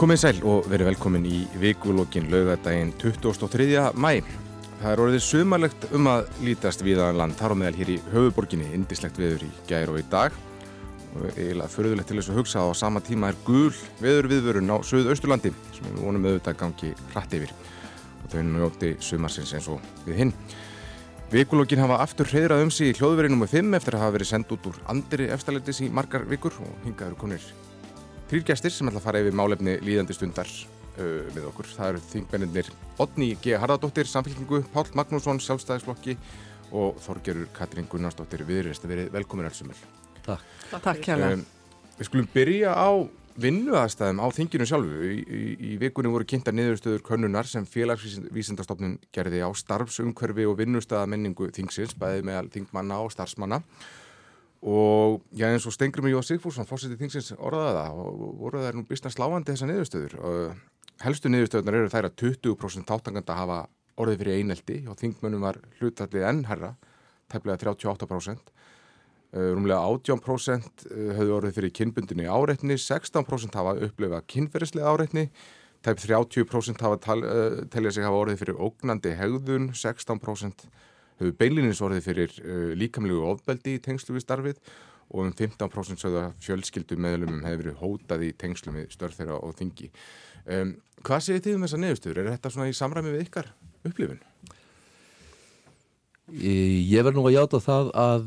Komið sæl og verið velkomin í vikulókin laugadaginn 23. mæ. Það er orðið sumarlegt um að lítast viðaðan land þar á meðal hér í höfuborginni, indislegt viður í gæri og í dag. Eiginlega förðulegt til þess að hugsa að á sama tíma er gul viður viðvörun á Suðausturlandi sem við vonum auðvitað gangi hratt yfir og þau njóti sumarsins eins og við hinn. Vikulókin hafa aftur hreyðrað um sig í hljóðverið nr. 5 eftir að hafa verið sendt út úr andri efstaletis í margar vikur og hingaður konir Þrýr gestir sem ætla að fara yfir málefni líðandi stundar uh, við okkur. Það eru þingbennir Odni G. Harðardóttir, Samfélkingu, Pál Magnússon, Sjálfstæðisflokki og Þorgerur Katrín Gunnarsdóttir viðrist að verið velkomin allsumul. Takk. Takk hjá um, Við skulum byrja á vinnuaðstæðum á þinginu sjálfu. Í, í, í vikunni voru kynnta niðurstöður könnunar sem félagsvísindastofnun gerði á starfsumkörfi og vinnustæðamenningu þingsins, bæði með þingmanna og starfsmanna og já eins og Stengrimur Jóð Sigfússon fórsetið þingsins orðaða og voru það nú býstna sláandi þessa niðurstöður. Helstu niðurstöðunar eru þær að 20% þáttanganda hafa orðið fyrir eineldi og þingmönnum var hlutallið ennherra tæplega 38% rúmlega 18% höfðu orðið fyrir kynbundinni áreitni 16% hafa upplifað kynferðislega áreitni tæp 30% hafa telja sig hafa orðið fyrir ógnandi hegðun 16% hefur beilinins orðið fyrir uh, líkamlegu ofbeldi í tengslu við starfið og um 15% sögðu að fjölskyldu meðlumum hefur verið hótað í tengslu með störð þeirra og þingi. Um, hvað segir þið um þessa neðustur? Er þetta svona í samræmi við ykkar upplifun? Ég verð nú að játa það að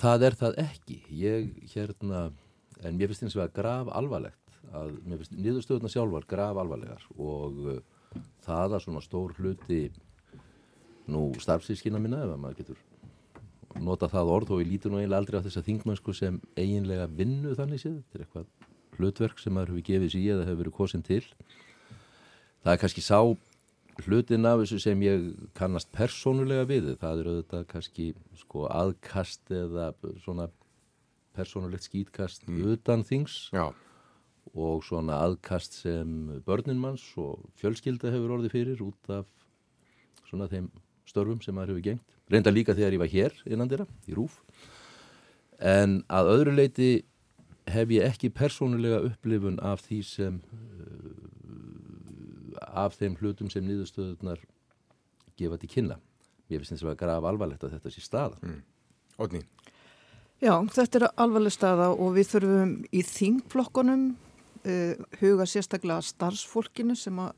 það er það ekki. Ég hérna, en mér finnst eins og að graf alvarlegt að mér finnst niðurstöðuna sjálfar graf alvarlegar og uh, það að svona stór hluti nú starfsískina minna ef maður getur nota það orð og ég lítur nú eiginlega aldrei á þessa þingmannsku sem eiginlega vinnu þannig séð, þetta er eitthvað hlutverk sem maður hefur gefið sér eða hefur verið kosin til það er kannski sá hlutin af þessu sem ég kannast persónulega við, það eru þetta kannski sko aðkast eða svona persónulegt skýtkast mm. utan þings Já. og svona aðkast sem börninmanns og fjölskylda hefur orðið fyrir út af svona þeim störfum sem maður hefur gengt. Reynda líka þegar ég var hér innan þeirra, í Rúf. En að öðru leiti hef ég ekki persónulega upplifun af því sem uh, af þeim hlutum sem nýðustöðunar gefa til kynna. Mér finnst þess að vera alvarlegt að þetta sé staða. Mm. Odni? Já, þetta er alvarleg staða og við þurfum í þingflokkonum uh, huga sérstaklega starfsfólkinu sem að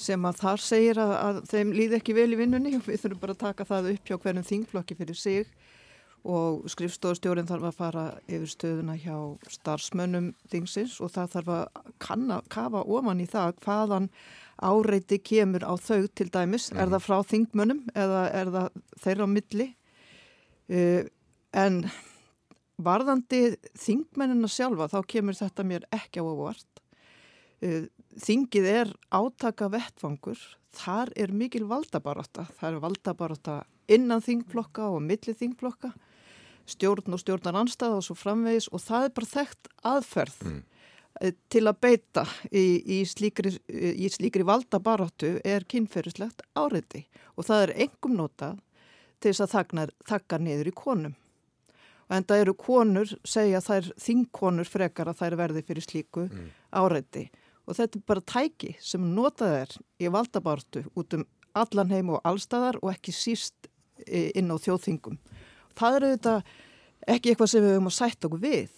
sem að þar segir að, að þeim líði ekki vel í vinnunni og við þurfum bara að taka það upp hjá hverjum þingflokki fyrir sig og skrifstofstjórin þarf að fara yfir stöðuna hjá starfsmönnum þingsins og það þarf að kanna, kafa ofan í það hvaðan áreiti kemur á þau til dæmis, mm. er mhm. það frá þingmönnum eða er það þeirra á milli uh, en varðandi þingmennina sjálfa þá kemur þetta mér ekki á óvart uh, þingið er átaka vettfangur, þar er mikil valdabaráta, það er valdabaráta innan þingflokka og milli þingflokka, stjórn og stjórnar anstæða og svo framvegis og það er bara þekkt aðferð mm. Eh, til að beita í, í slíkri, slíkri valdabarátu er kynferðislegt áriði og það er engum nota til þess að þakna, þakka niður í konum. Og en það eru konur, segja þær þingkonur frekar að þær verði fyrir slíku mm. áriði og þetta er bara tæki sem notað er í valdabartu út um allan heim og allstæðar og ekki síst e, inn á þjóðþingum. Það er auðvitað ekki eitthvað sem við höfum að sætta okkur við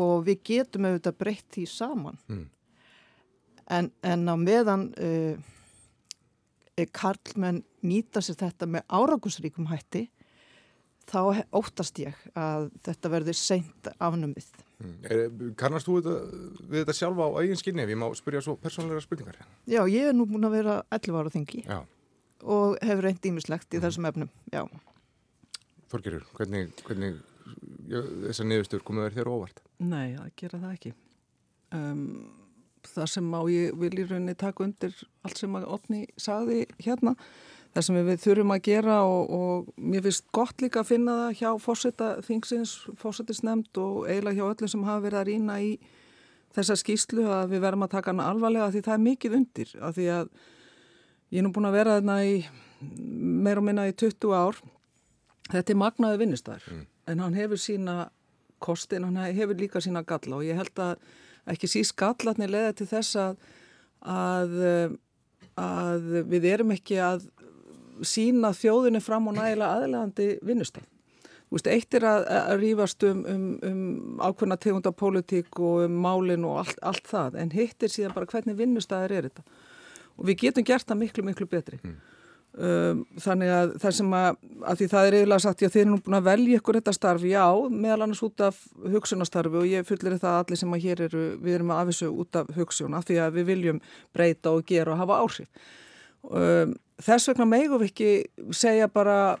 og við getum auðvitað breytt því saman. Mm. En, en á meðan uh, Karlmenn nýta sér þetta með árangusríkum hætti þá óttast ég að þetta verður seint afnumið. Mm. Kannast þú þetta, við þetta sjálfa á eigin skinni ef ég má spyrja svo persónleira spurningar? Já, ég er nú búin að vera 11 ára þingi Já. og hefur reynd ímislegt í mm. þessum efnum, já. Þorgerur, hvernig, hvernig já, þessar niðurstur komuður þér óvart? Nei, það gera það ekki. Um, það sem á ég vil í rauninni taka undir allt sem að Otni saði hérna það sem við þurfum að gera og, og mér finnst gott líka að finna það hjá fórsetta þingsins, fórsetisnemnd og eiginlega hjá öllum sem hafa verið að rýna í þessa skýslu að við verðum að taka hana alvarlega því það er mikið undir af því að ég er nú búin að vera þarna í meir og minna í 20 ár þetta er magnaði vinnistæður mm. en hann hefur sína kostin, hann hefur líka sína galla og ég held að ekki síst gallatni leða til þess að, að, að við erum ekki að sína þjóðinni fram og nægilega aðlegandi vinnustaf. Þú veist, eitt er að, að rýfast um, um, um ákveðna tegunda pólitík og um málin og allt, allt það, en hitt er síðan bara hvernig vinnustæðir er þetta. Og við getum gert það miklu, miklu betri. Mm. Um, þannig að það sem að, að því það er eiginlega sagt, já þeir eru nú búin að velja ykkur þetta starfi, já, meðal annars út af hugsunastarfi og ég fullir það að allir sem að hér eru, við erum að afvissu út af hugsun, af því að við viljum breyta og gera og hafa áhrif. Um, þess vegna megum við ekki segja bara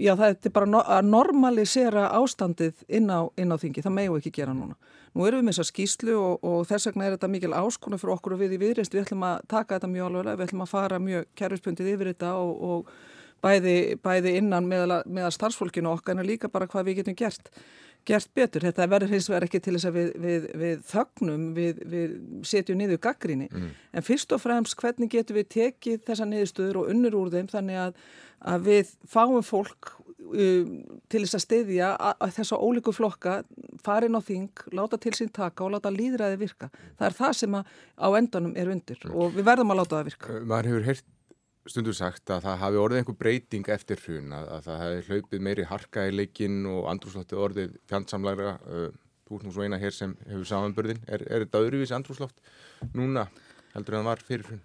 já það er bara no að normalisera ástandið inn á, inn á þingi, það megu ekki gera núna. Nú erum við með þessa skýslu og, og þess vegna er þetta mikil áskonu fyrir okkur og við í viðreist, við ætlum að taka þetta mjög alveg, við ætlum að fara mjög kerfispundið yfir þetta og, og bæði, bæði innan meðal starfsfólkinu okkar en líka bara hvað við getum gert gert betur. Þetta verður hins vegar ekki til þess að við, við, við þögnum, við, við setjum niður gaggríni. Mm. En fyrst og fremst hvernig getum við tekið þessa niðurstöður og unnur úr þeim þannig að að við fáum fólk um, til þess að styðja að þessa ólíku flokka farin á þing, láta til sín taka og láta líðræði virka. Það er það sem á endanum er undir mm. og við verðum að láta það virka. Man hefur heyrt stundur sagt að það hafi orðið einhver breyting eftir hrun, að, að það hefði hlaupið meiri harka í leikin og andrúsloftið orðið fjandsamlægra. Þú ert nú svo eina hér sem hefur samanbörðin. Er, er þetta öðruvísi andrúsloft núna heldur en það var fyrir hrun?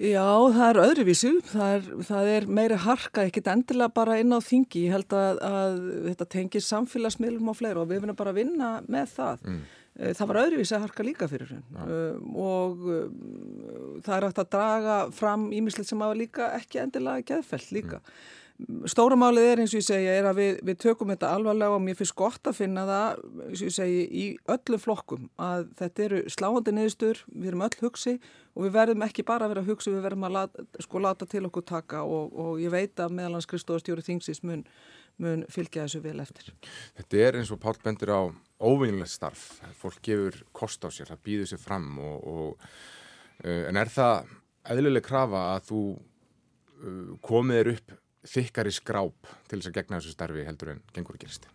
Já, það er öðruvísu, það er, það er meiri harka, ekkit endilega bara inn á þingi, ég held að, að þetta tengir samfélagsmiðlum og fleira og við finnum bara að vinna með það. Mm. Eh, það var öðruvísi að harka líka fyrir henn ja. um, og um, það er hægt að draga fram ímislegt sem hafa líka ekki endilega geðfell líka. Mm. Stóra málið er eins og ég segja er að við, við tökum þetta alvarlega og mér finnst gott að finna það eins og ég segja í öllu flokkum að þetta eru sláandi niðurstur, við erum öll hugsi og við verðum ekki bara að vera hugsi, við verðum að lata, sko láta til okkur taka og, og ég veit að meðalans Kristóðstjóri Þingsins mun, mun fylgja þessu vel eftir. Þetta er eins og Pál bendir á óvinnilegt starf, fólk gefur kost á sér, það býður sér fram og, og, uh, en er það eðluleg krafa að þú uh, komið er upp þykkari skráp til þess að gegna þessu starfi heldur en gengur að gerist?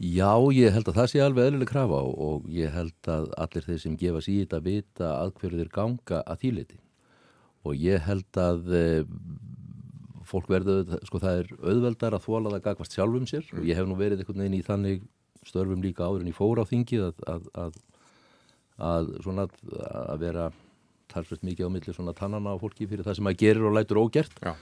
Já, ég held að það sé alveg eðluleg krafa og, og ég held að allir þeir sem gefa í þetta vita að hverju þeir ganga að þýleiti og ég held að e, fólk verður, sko það er auðveldar að þóla það gagvast sjálfum sér mm. og ég hef nú verið einhvern veginn í þannig störfum líka áður en ég fór á þingið að, að, að, að svona að vera talsveit mikið á milli svona tannana á fólki fyrir það sem að gerir og lætur ógert. Já.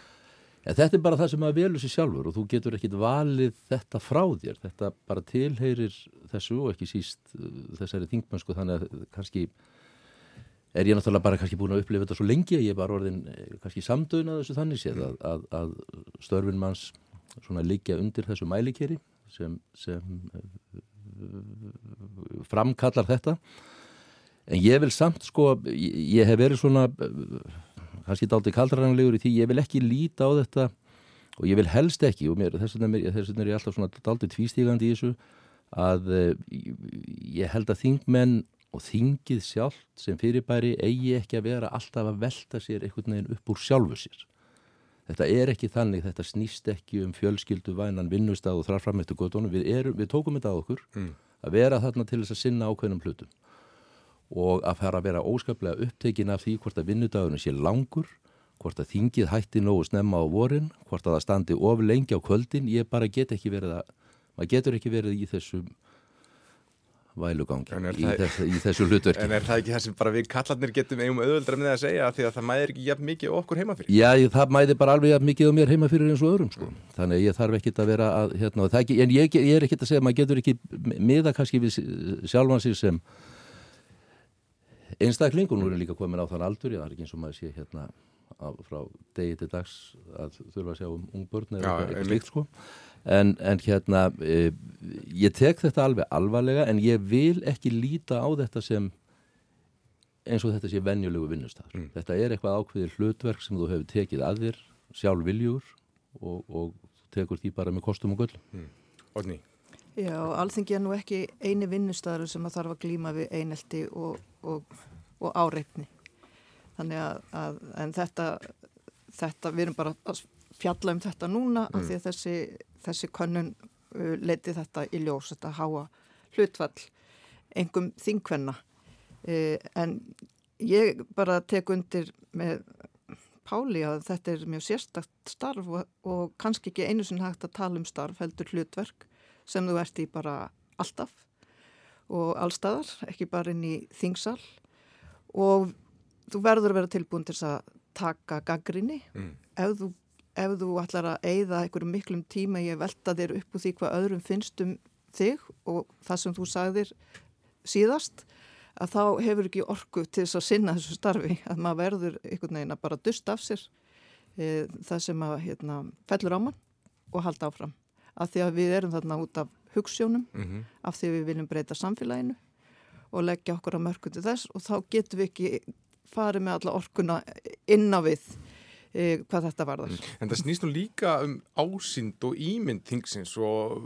En þetta er bara það sem að velur sér sjálfur og þú getur ekkit valið þetta frá þér. Þetta bara tilheyrir þessu og ekki síst uh, þessari þingmennsku þannig að kannski er ég náttúrulega bara kannski búin að upplifa þetta svo lengi að ég bara orðin eh, kannski samdöðnað þessu þannig séð að, að, að störfin manns svona liggja undir þessu mælikeri sem, sem uh, framkallar þetta. En ég vil samt sko, ég, ég hef verið svona kannski daldi kaldranlegur í því ég vil ekki líta á þetta og ég vil helst ekki og mér, þess vegna er, er ég alltaf svona daldi tvístígandi í þessu að uh, ég held að þingmenn og þingið sjálft sem fyrirbæri eigi ekki að vera alltaf að velta sér einhvern veginn upp úr sjálfu sér. Þetta er ekki þannig, þetta snýst ekki um fjölskyldu vænan vinnustag og þrár fram eftir gotónu. Við, við tókum þetta á okkur mm. að vera þarna til þess að sinna ákveðnum hlutum og að fara að vera óskaplega upptekin af því hvort að vinnudagurinn sé langur, hvort að þingið hætti nógu snemma á vorin, hvort að það standi of lengi á kvöldin, ég bara get ekki verið að, maður getur ekki verið í þessum vælugangi í, þess, í þessu hlutverki. En er það ekki það sem bara við kallarnir getum eigum auðvöldra með það að segja því að það mæðir ekki jafn mikið okkur heima fyrir? Já, það mæðir bara alveg jafn mikið á mér heima fyrir eins og öðrum sko. Mm. Þannig ég þarf ekki að vera að, hérna, ekki, en ég, ég er ekki að segja, maður getur ekki miða kannski við sjálfansir sem einstakling og nú er líka komin á þann aldur já það er ekki eins og maður sé hérna á, frá degi til dags að þurfa að sjá um ungbörn eða eitthvað slíkt sko. En, en hérna e, ég tek þetta alveg alvarlega en ég vil ekki líta á þetta sem eins og þetta sé venjulegu vinnustar mm. þetta er eitthvað ákveðir hlutverk sem þú hefur tekið að þér sjálf viljur og, og tekur því bara með kostum og gull mm. Odni Já, alþengi er nú ekki eini vinnustæður sem að þarf að glíma við einelti og, og, og áreitni. Þannig að, að þetta, þetta, við erum bara að fjalla um þetta núna mm. af því að þessi, þessi könnun uh, leiti þetta í ljós, þetta háa hlutfall, engum þingvenna e, en ég bara tek undir með Páli að þetta er mjög sérstakt starf og, og kannski ekki einu sinn hægt að tala um starf heldur hlutverk sem þú ert í bara alltaf og allstaðar, ekki bara inn í þingsal. Og þú verður að vera tilbúin til að taka gaggrinni mm. ef, þú, ef þú ætlar að eigða einhverjum miklum tíma ég velta þér upp úr því hvað öðrum finnst um þig og það sem þú sagðir síðast að þá hefur ekki orku til þess að sinna þessu starfi. Að maður verður einhvern veginn að bara dust af sér e, það sem að hérna, fellur á mann og halda áfram af því að við erum þarna út af hugssjónum mm -hmm. af því að við viljum breyta samfélaginu og leggja okkur á mörgum til þess og þá getum við ekki farið með alla orkuna inn á við e, hvað þetta varðar. Mm. En það snýst nú líka um ásýnd og ímynd þingsins og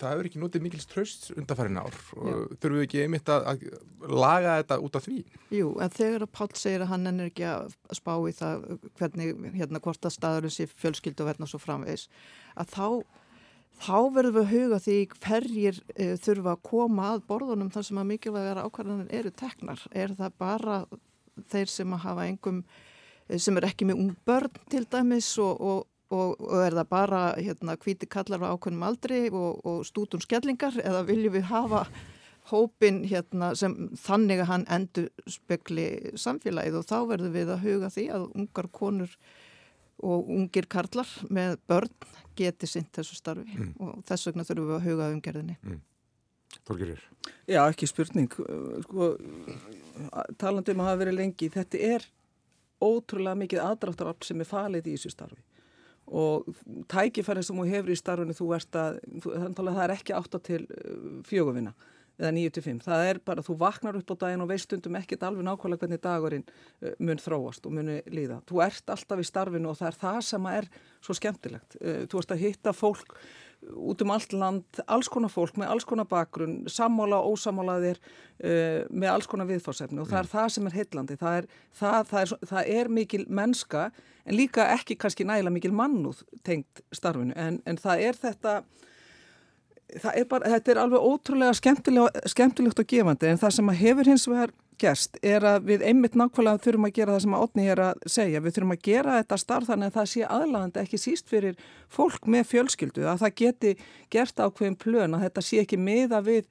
það hefur ekki notið mikils tröst undanfærin ár þurfum við ekki einmitt að, að laga þetta út af því? Jú, en þegar að Pál segir að hann er ekki að spá í það hvernig, hérna, hvort að staðurinn sé fjölskyld og verna svo framvegs, að þá þá verðum við að huga því hverjir e, þurfa að koma að borðunum þar sem að mikilvægar ákvarðanir eru teknar. Er það bara þeir sem að hafa engum sem er ekki með ung börn til dæmis og, og, og, og er það bara hérna hvíti kallar á ákveðnum aldri og stútum skellingar eða viljum við hafa hópin hérna sem þannig að hann endur spekli samfélagið og þá verður við að huga því að ungar konur og ungir karlar með börn geti sint þessu starfi mm. og þess vegna þurfum við að huga umgerðinni. Mm. Þorgirir? Já, ekki spurning. Sko, talandi um að hafa verið lengi, þetta er ótrúlega mikið aðdráttarafl sem er falið í þessu starfi og tækifærið sem þú hefur í starfinu þú ert að, þannig að það er ekki átta til uh, fjöguvina eða 9-5, það er bara, þú vaknar upp á daginn og veist stundum ekkert alveg nákvæmlega hvernig dagurinn uh, mun þróast og muni líða. Þú ert alltaf í starfinu og það er það sem er svo skemmtilegt, uh, þú ert að hitta fólk út um allt land, alls konar fólk með alls konar bakgrunn, sammála og ósamálaðir uh, með alls konar viðfórsefni og það er það sem er heillandi. Það er, það, það, er, það er mikil mennska en líka ekki kannski nægilega mikil mannúð tengt starfinu. En, en það er þetta er bara, þetta er alveg ótrúlega skemmtilegt og gefandi en það sem hefur hins vegar gerst er að við einmitt nákvæmlega þurfum að gera það sem að Otni er að segja. Við þurfum að gera þetta starf þannig að það sé aðlagandi ekki síst fyrir fólk með fjölskyldu að það geti gert ákveðin plön að þetta sé ekki miða við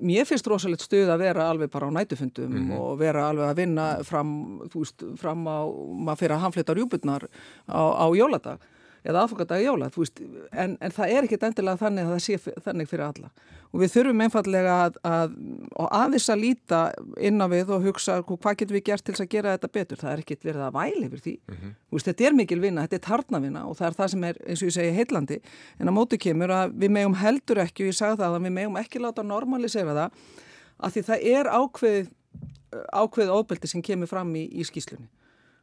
Mér finnst rosalegt stuð að vera alveg bara á nætufundum mm -hmm. og vera alveg að vinna fram, veist, fram á, maður fyrir að hanflita rjúbutnar á, á jóladag eða aðfokkardagi jóla, veist, en, en það er ekkit endilega þannig að það sé þannig fyrir alla. Og við þurfum einfallega að, að aðeins að líta inn á við og hugsa hvað getur við gert til að gera þetta betur, það er ekkit verið að væli yfir því, mm -hmm. veist, þetta er mikil vinna þetta er tarnavina og það er það sem er eins og ég segi heillandi, en á móti kemur að við megum heldur ekki, og ég sagði það að við megum ekki láta normalisera það að því það er ákveð ákveð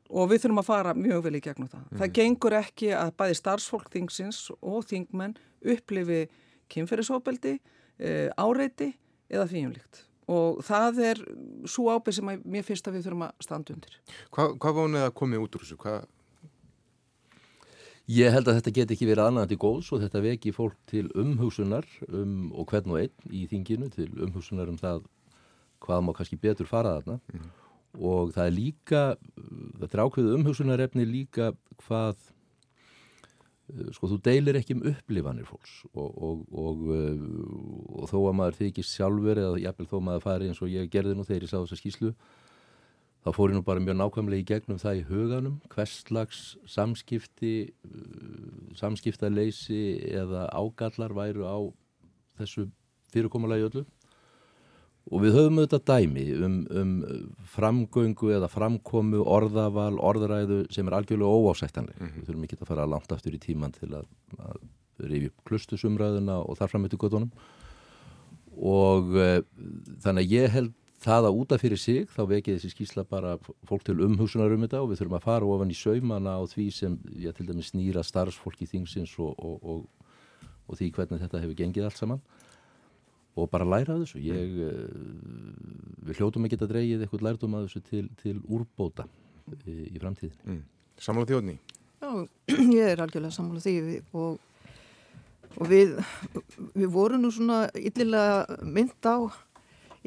og við þurfum að fara mjög vel í gegnum það. Mm. Það gengur ekki að bæði starfsfólk þingsins og þingmenn upplifi kynferðisofbeldi, e, áreiti eða þvíumlíkt og það er svo ábyrg sem mér finnst að við þurfum að standa undir. Hva, hvað vonið að komið út úr þessu? Hvað... Ég held að þetta get ekki verið annað til góðs og þetta veki fólk til umhugsunar um, og hvern og einn í þinginu til umhugsunar um það hvað má kannski betur fara þarna. Mm og það er líka þetta er ákveðu umhugsunarefni líka hvað eh, sko þú deilir ekki um upplifanir fólks. Og, og, og, eh, og þó að maður þykist sjálfur eða jafnvel þó maður fari eins og ég gerði nú þegar ég sá þessa skýslu þá fór ég nú bara mjög nákvæmlega í gegnum það í huganum hverslags samskipti eh, samskiptaleysi eða ágallar væru á þessu fyrirkommalagi öllu Og við höfum auðvitað dæmi um, um framgöngu eða framkomu, orðaval, orðræðu sem er algjörlega óásættanleg. Mm -hmm. Við þurfum ekki að fara langt aftur í tíman til að, að rifja upp klustusumræðuna og þar fram með til gotunum. Og uh, þannig að ég held það að útaf fyrir sig, þá vekið þessi skísla bara fólk til umhugsunar um þetta og við þurfum að fara ofan í saumana á því sem, já, til dæmis snýra starfsfólki þingsins og, og, og, og því hvernig þetta hefur gengið allt saman og bara læra af þessu ég, eh, við hljótum ekki að dreyja eitthvað lærdum af þessu til, til úrbóta í, í framtíðin mm. Sammála þjóðni? Já, ég er algjörlega sammála því og, og við við vorum nú svona yllilega mynd á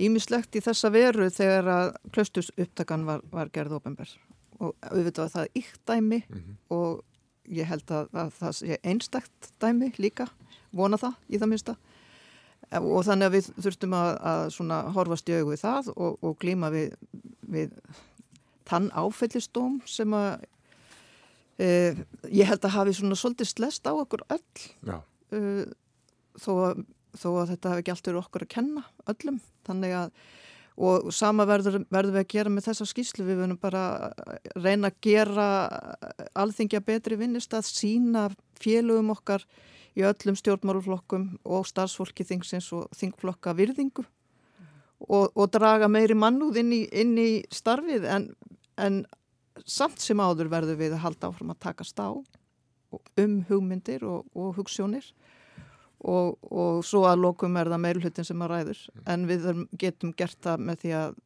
ímislegt í þessa veru þegar að klaustus upptakan var, var gerð ofinberð og auðvitað var það ykt dæmi mm -hmm. og ég held að, að það sé einstakt dæmi líka, vona það í það minnsta og þannig að við þurftum að, að horfast í augu við það og, og glíma við, við þann áfellistóm sem að e, ég held að hafi svona svolítið slest á okkur öll. E, þó, að, þó að þetta hefði ekki alltaf okkur að kenna öllum. Þannig að og sama verður, verður við að gera með þessa skýslu við verðum bara að reyna að gera alþingja betri vinnist að sína félögum okkar í öllum stjórnmáluflokkum og starfsfólki þingsins og þingflokka virðingu og, og draga meiri mannúð inn í, inn í starfið en, en samt sem áður verður við að halda áfram að takast á um hugmyndir og, og hugssjónir og, og svo að lokum er það meilhutin sem að ræður. Mm. en við getum gert það með því að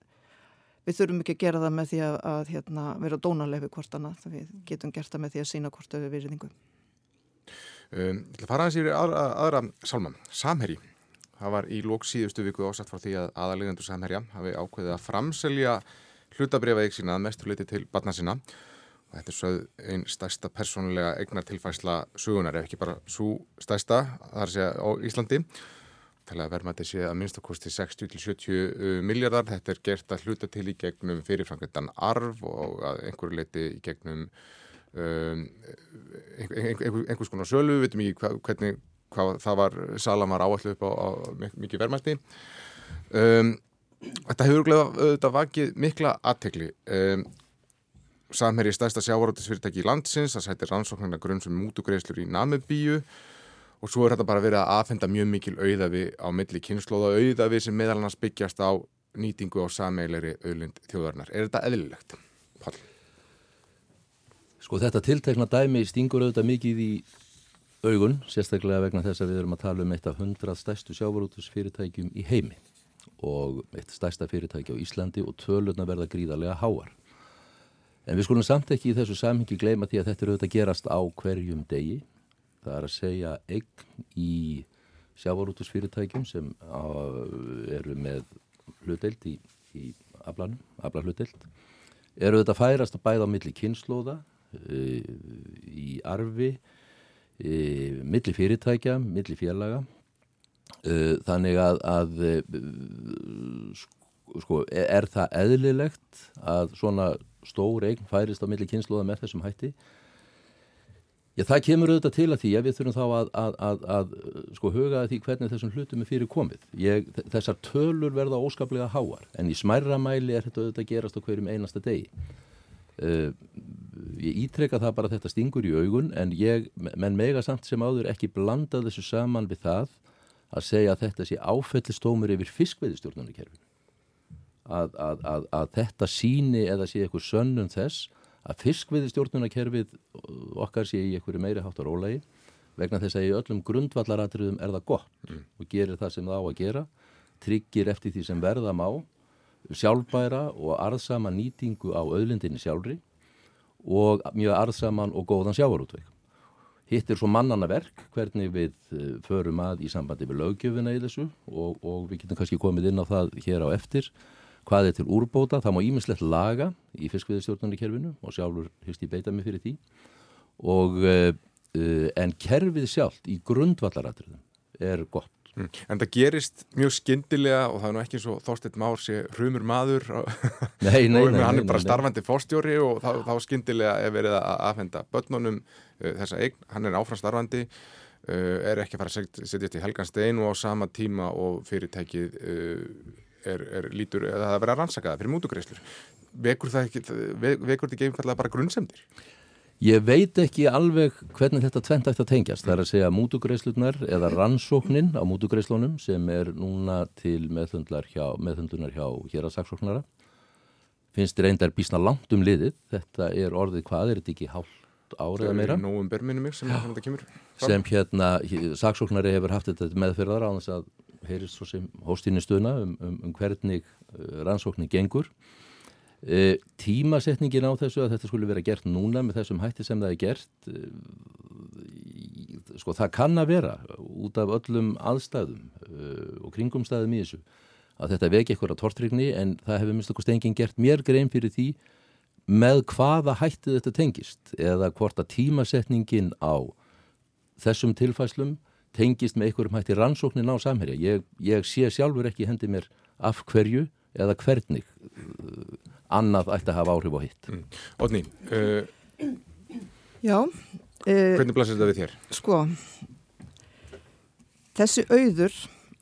við þurfum ekki að gera það með því að, að hérna, vera dónalegu hvort annað. Við getum gert það með því að sína hvort við virðingu um, Ég ætla að fara aðeins yfir aðra, aðra salman, Samherji. Það var í lók síðustu viku ásett frá því að aðalegendur Samherja hafi ákveðið að framselja hlutabrifaðið sína að mestu leiti til batna sína og þetta er svo einn stærsta persónulega eignartilfæsla sugunar, ef ekki bara svo stærsta, þar sé á Íslandi. Til að verma þetta sé að minnstakosti 60-70 miljardar þetta er gert að hluta til í gegnum fyrirframkvæmdan arf og einhverju leiti í gegnum um, einhver, einhvers konar sölu, við veitum ekki hvernig hvað það var, salamar áallu upp á, á mikið verðmætti um, Þetta hefur auðvitað vakið mikla aðtegli um, Samherji stærsta sjávarótisfyrirtæki í landsins, það sætir rannsóknarna grunn sem mútugreislur í Namibíu og svo er þetta bara verið að aðfenda mjög mikil auðavi á milli kynnslóða auðavi sem meðal annars byggjast á nýtingu á sameilegri auðlind þjóðarinnar. Er þetta eðlilegt? Pall? Sko þetta tiltekna dæmi stingur auðvitað mikið í augun, sérstaklega vegna þess að við erum að tala um eitt af hundrað stærstu sjávarótisfyrirtækjum í heimi og eitt stærsta fyrirtæki á Íslandi og tölurna verða gríðarlega háar. En við skulum samt ekki í þessu samhengi gleyma því að þetta eru auðvitað gerast á hverjum degi. Það er að segja eign í sjávarútusfyrirtækjum sem eru með hlutdeild í, í aflanum, afla hlutdeild. Eru auðvitað færast að bæða á milli kynnslóða, í arfi, e, milli fyrirtækja, milli félaga. E, þannig að, að e, sko, er það eðlilegt að svona stór eign færist á milli kynsluða með þessum hætti Já, það kemur auðvitað til að því að við þurfum þá að, að, að, að sko huga því hvernig þessum hlutum er fyrir komið. Ég, þessar tölur verða óskaplega háar en í smærra mæli er þetta auðvitað gerast á hverjum einasta degi. Uh, ég ítreka það bara að þetta stingur í augun en ég, menn mega samt sem áður ekki blanda þessu saman við það að segja að þetta sé áfellistómur yfir fiskveiðistjórnunarkerfinu. Að, að, að, að þetta síni eða sé eitthvað sönnum þess að fiskviði stjórnunarkerfið okkar sé í eitthvað meiri hátt á rólægi vegna þess að í öllum grundvallaratriðum er það gott mm. og gerir það sem það á að gera tryggir eftir því sem verða má sjálfbæra og arðsama nýtingu á auðlindinni sjálfri og mjög arðsaman og góðan sjávarútveik. Hitt er svo mannana verk hvernig við eh, förum að í sambandi við lögjöfuna í þessu og, og við getum kannski komið inn á það hér á eftir hvað er til úrbóta, það má ímislegt laga í fiskviðistjórnarni kerfinu og sjálfur hyggst ég beita mig fyrir því og uh, en kerfið sjálft í grundvallaratriðum er gott. Mm. En það gerist mjög skindilega og það er nú ekki eins og Þorstein Már sé hrumur maður nei, nei, nei, hann er bara starfandi fórstjóri og þá, þá skindilega er verið að aðfenda börnunum uh, þessa eign, hann er áfram starfandi uh, er ekki að fara að setja þetta í helgan stein og á sama tíma og fyrirtækið er, er lítur að það vera rannsakaða fyrir mútugreislur vekur það ekki, vekur þetta ekki einfallega bara grunnsemdir? Ég veit ekki alveg hvernig þetta tvent ætti að tengjast. Það er að segja mútugreislunar eða rannsóknin á mútugreislunum sem er núna til meðhundlar hjá, hér að saksóknara. Finnst þér eindar bísna langt um liðið. Þetta er orðið hvað, er þetta ekki hálft árið að meira? Það er nógum berminni mig sem Já, þetta kemur. Sem hérna, saksóknari hefur haft þetta meðferðar á þess að heyrist svo sem hóstinni stöna um, um, um hvernig uh, rannsóknin gengur. E, tímasetningin á þessu að þetta skulle vera gert núna með þessum hætti sem það er gert, e, sko það kann að vera út af öllum aðstæðum e, og kringumstæðum í þessu að þetta veki eitthvað tortrygni en það hefur minnst okkur stengin gert mér grein fyrir því með hvaða hættið þetta tengist eða hvort að tímasetningin á þessum tilfæslum tengist með einhverjum hætti rannsóknin á samherja. Ég, ég sé sjálfur ekki hendi mér af hverju eða hvernig annað ætti að hafa áhrif á hitt. Mm. Otni, uh, Já. Uh, hvernig blasir þetta við þér? Sko, þessi auður,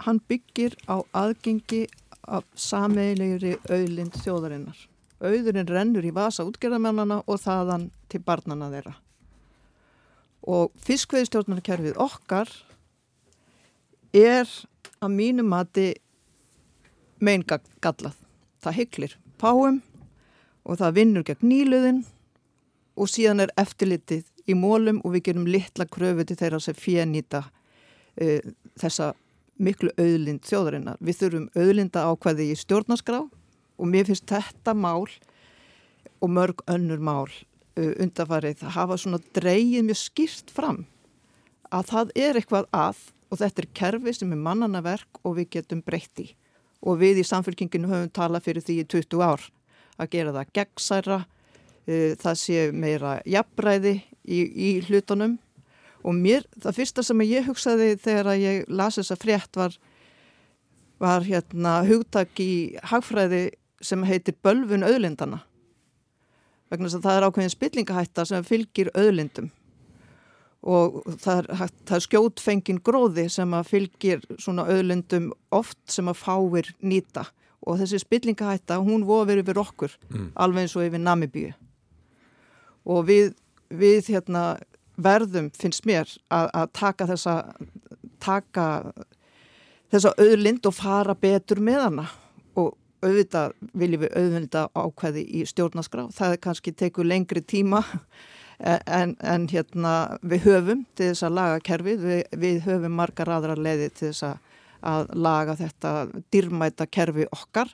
hann byggir á aðgengi af sameilegri auðlind þjóðarinnar. Auðurinn rennur í vasa útgerðamennana og þaðan til barnana þeirra. Og fiskveiðstjórnarkerfið okkar er að mínu mati meingallað. Það hygglir páum og það vinnur gegn nýluðin og síðan er eftirlitið í mólum og við gerum litla kröfu til þeirra sem fjernýta uh, þessa miklu auðlind þjóðarinnar. Við þurfum auðlinda ákvæði í stjórnarskrá og mér finnst þetta mál og mörg önnur mál uh, undarfarið að hafa svona dreyið mjög skýrt fram að það er eitthvað að og þetta er kerfi sem er mannana verk og við getum breytti og við í samfélkinginu höfum talað fyrir því í 20 ár að gera það gegnsæra, uh, það sé meira jafnbræði í, í hlutunum. Og mér, það fyrsta sem ég hugsaði þegar ég lasi þessa frétt var, var hérna hugtak í hagfræði sem heitir bölfun auðlindana vegna þess að það er ákveðin spillingahætta sem fylgir auðlindum. Og það er, það er skjótfengin gróði sem að fylgir svona auðlundum oft sem að fáir nýta og þessi spillingahætta hún verið fyrir okkur mm. alveg eins og yfir Namibíu. Og við, við hérna, verðum finnst mér að, að taka þessa taka þessa auðlind og fara betur með hana. Og auðvitað viljum við auðvitað ákveði í stjórnaskrá það er kannski teku lengri tíma en, en hérna við höfum til þess að laga kerfið, við, við höfum margar aðra leiði til þess að, að laga þetta dýrmæta kerfi okkar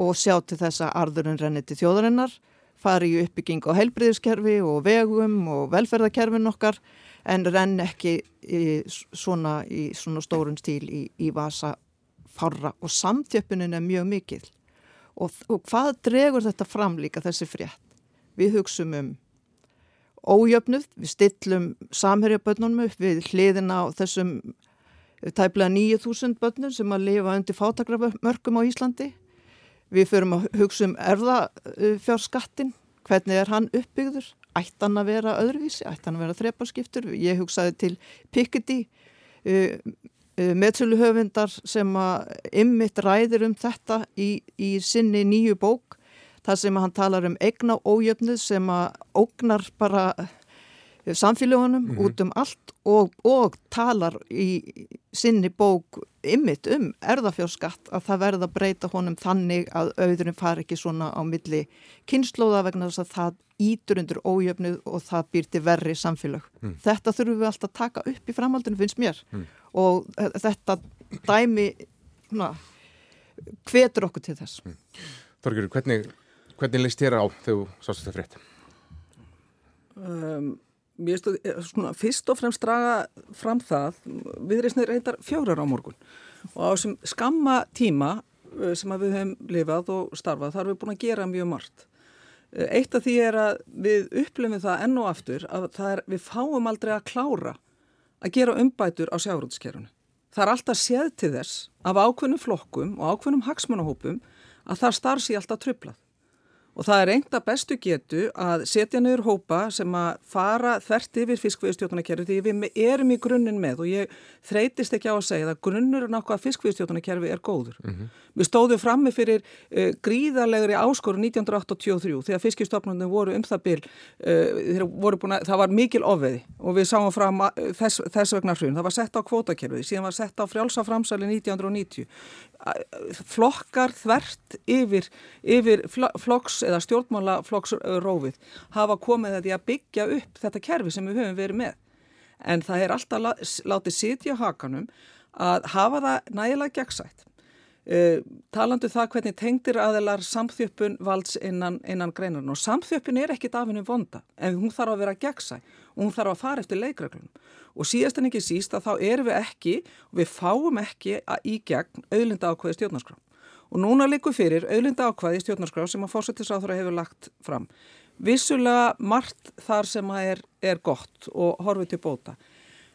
og sjá til þess að arðurinn renni til þjóðarinnar, fari í uppbygging á heilbriðiskerfi og vegum og velferðarkerfin okkar en renn ekki í svona, í svona stórun stíl í, í vasa farra og samþjöppunin er mjög mikil og, og hvað dregur þetta fram líka þessi frétt? Við hugsaum um ójöfnuð, við stillum samherjabönnunum upp við hliðin á þessum tæplega 9000 bönnur sem að lifa undir fátakrafmörkum á Íslandi. Við förum að hugsa um erðafjárskattin, hvernig er hann uppbyggður, ætti hann að vera öðruvísi, ætti hann að vera þreparskiptur. Ég hugsaði til Piketty, uh, uh, meðsöluhöfundar sem að ymmit ræðir um þetta í, í sinni nýju bók það sem hann talar um egna ójöfnið sem að ógnar bara eh, samfélagunum mm -hmm. út um allt og, og talar í sinni bók ymmit um erðafjárskatt að það verða að breyta honum þannig að auðurinn far ekki svona á milli kynnslóða vegna þess að það ítur undir ójöfnuð og það býr til verri samfélag. Mm. Þetta þurfum við alltaf að taka upp í framhaldinu finnst mér mm. og þetta dæmi hana, hvetur okkur til þess. Mm. Þorgjur, hvernig Hvernig leist þér á þegar þú sást þetta frétt? Um, mér stóð, eh, svona, fyrst og fremst draga fram það, viðreysnir reyndar fjórar á morgun og á sem skamma tíma eh, sem við hefum lifað og starfað, þar við búin að gera mjög margt. Eh, eitt af því er að við upplifum það enn og aftur að er, við fáum aldrei að klára að gera umbætur á sjárótskerfunu. Það er alltaf séð til þess af ákveðnum flokkum og ákveðnum hagsmunahópum að það starf sér alltaf trublað. Og það er einta bestu getu að setja niður hópa sem að fara þvert yfir fiskviðstjóðunarkerfi því við erum í grunninn með og ég þreytist ekki á að segja að grunnurinn ákvað fiskviðstjóðunarkerfi er góður. Mm -hmm. Við stóðum frammi fyrir uh, gríðarlegri áskoru 1983 þegar fiskistofnunum voru um það byl, uh, voru búin að, það var mikil ofveði og við sáum fram þess, þess vegna hrjún. Það var sett á kvótakerfi, síðan var sett á frjálsaframsali 1990. Flokkar þvert yfir, yfir flokks eða stjórnmálaflokksrófið hafa komið þetta í að byggja upp þetta kerfi sem við höfum verið með. En það er alltaf látið sitja hakanum að hafa það nægilega gegnsætt. Uh, talandu það hvernig tengdir aðelar samþjöppun valds innan, innan greinarinn og samþjöppun er ekkit af henni vonda en hún þarf að vera gegnsæ. Og hún þarf að fara eftir leikreglunum og síðast en ekki síst að þá erum við ekki og við fáum ekki í gegn auðlinda ákveði stjórnarskrá og núna likur fyrir auðlinda ákvaði í stjórnarskrá sem að fórsettisráþurra hefur lagt fram. Vissulega margt þar sem er, er gott og horfið til bóta.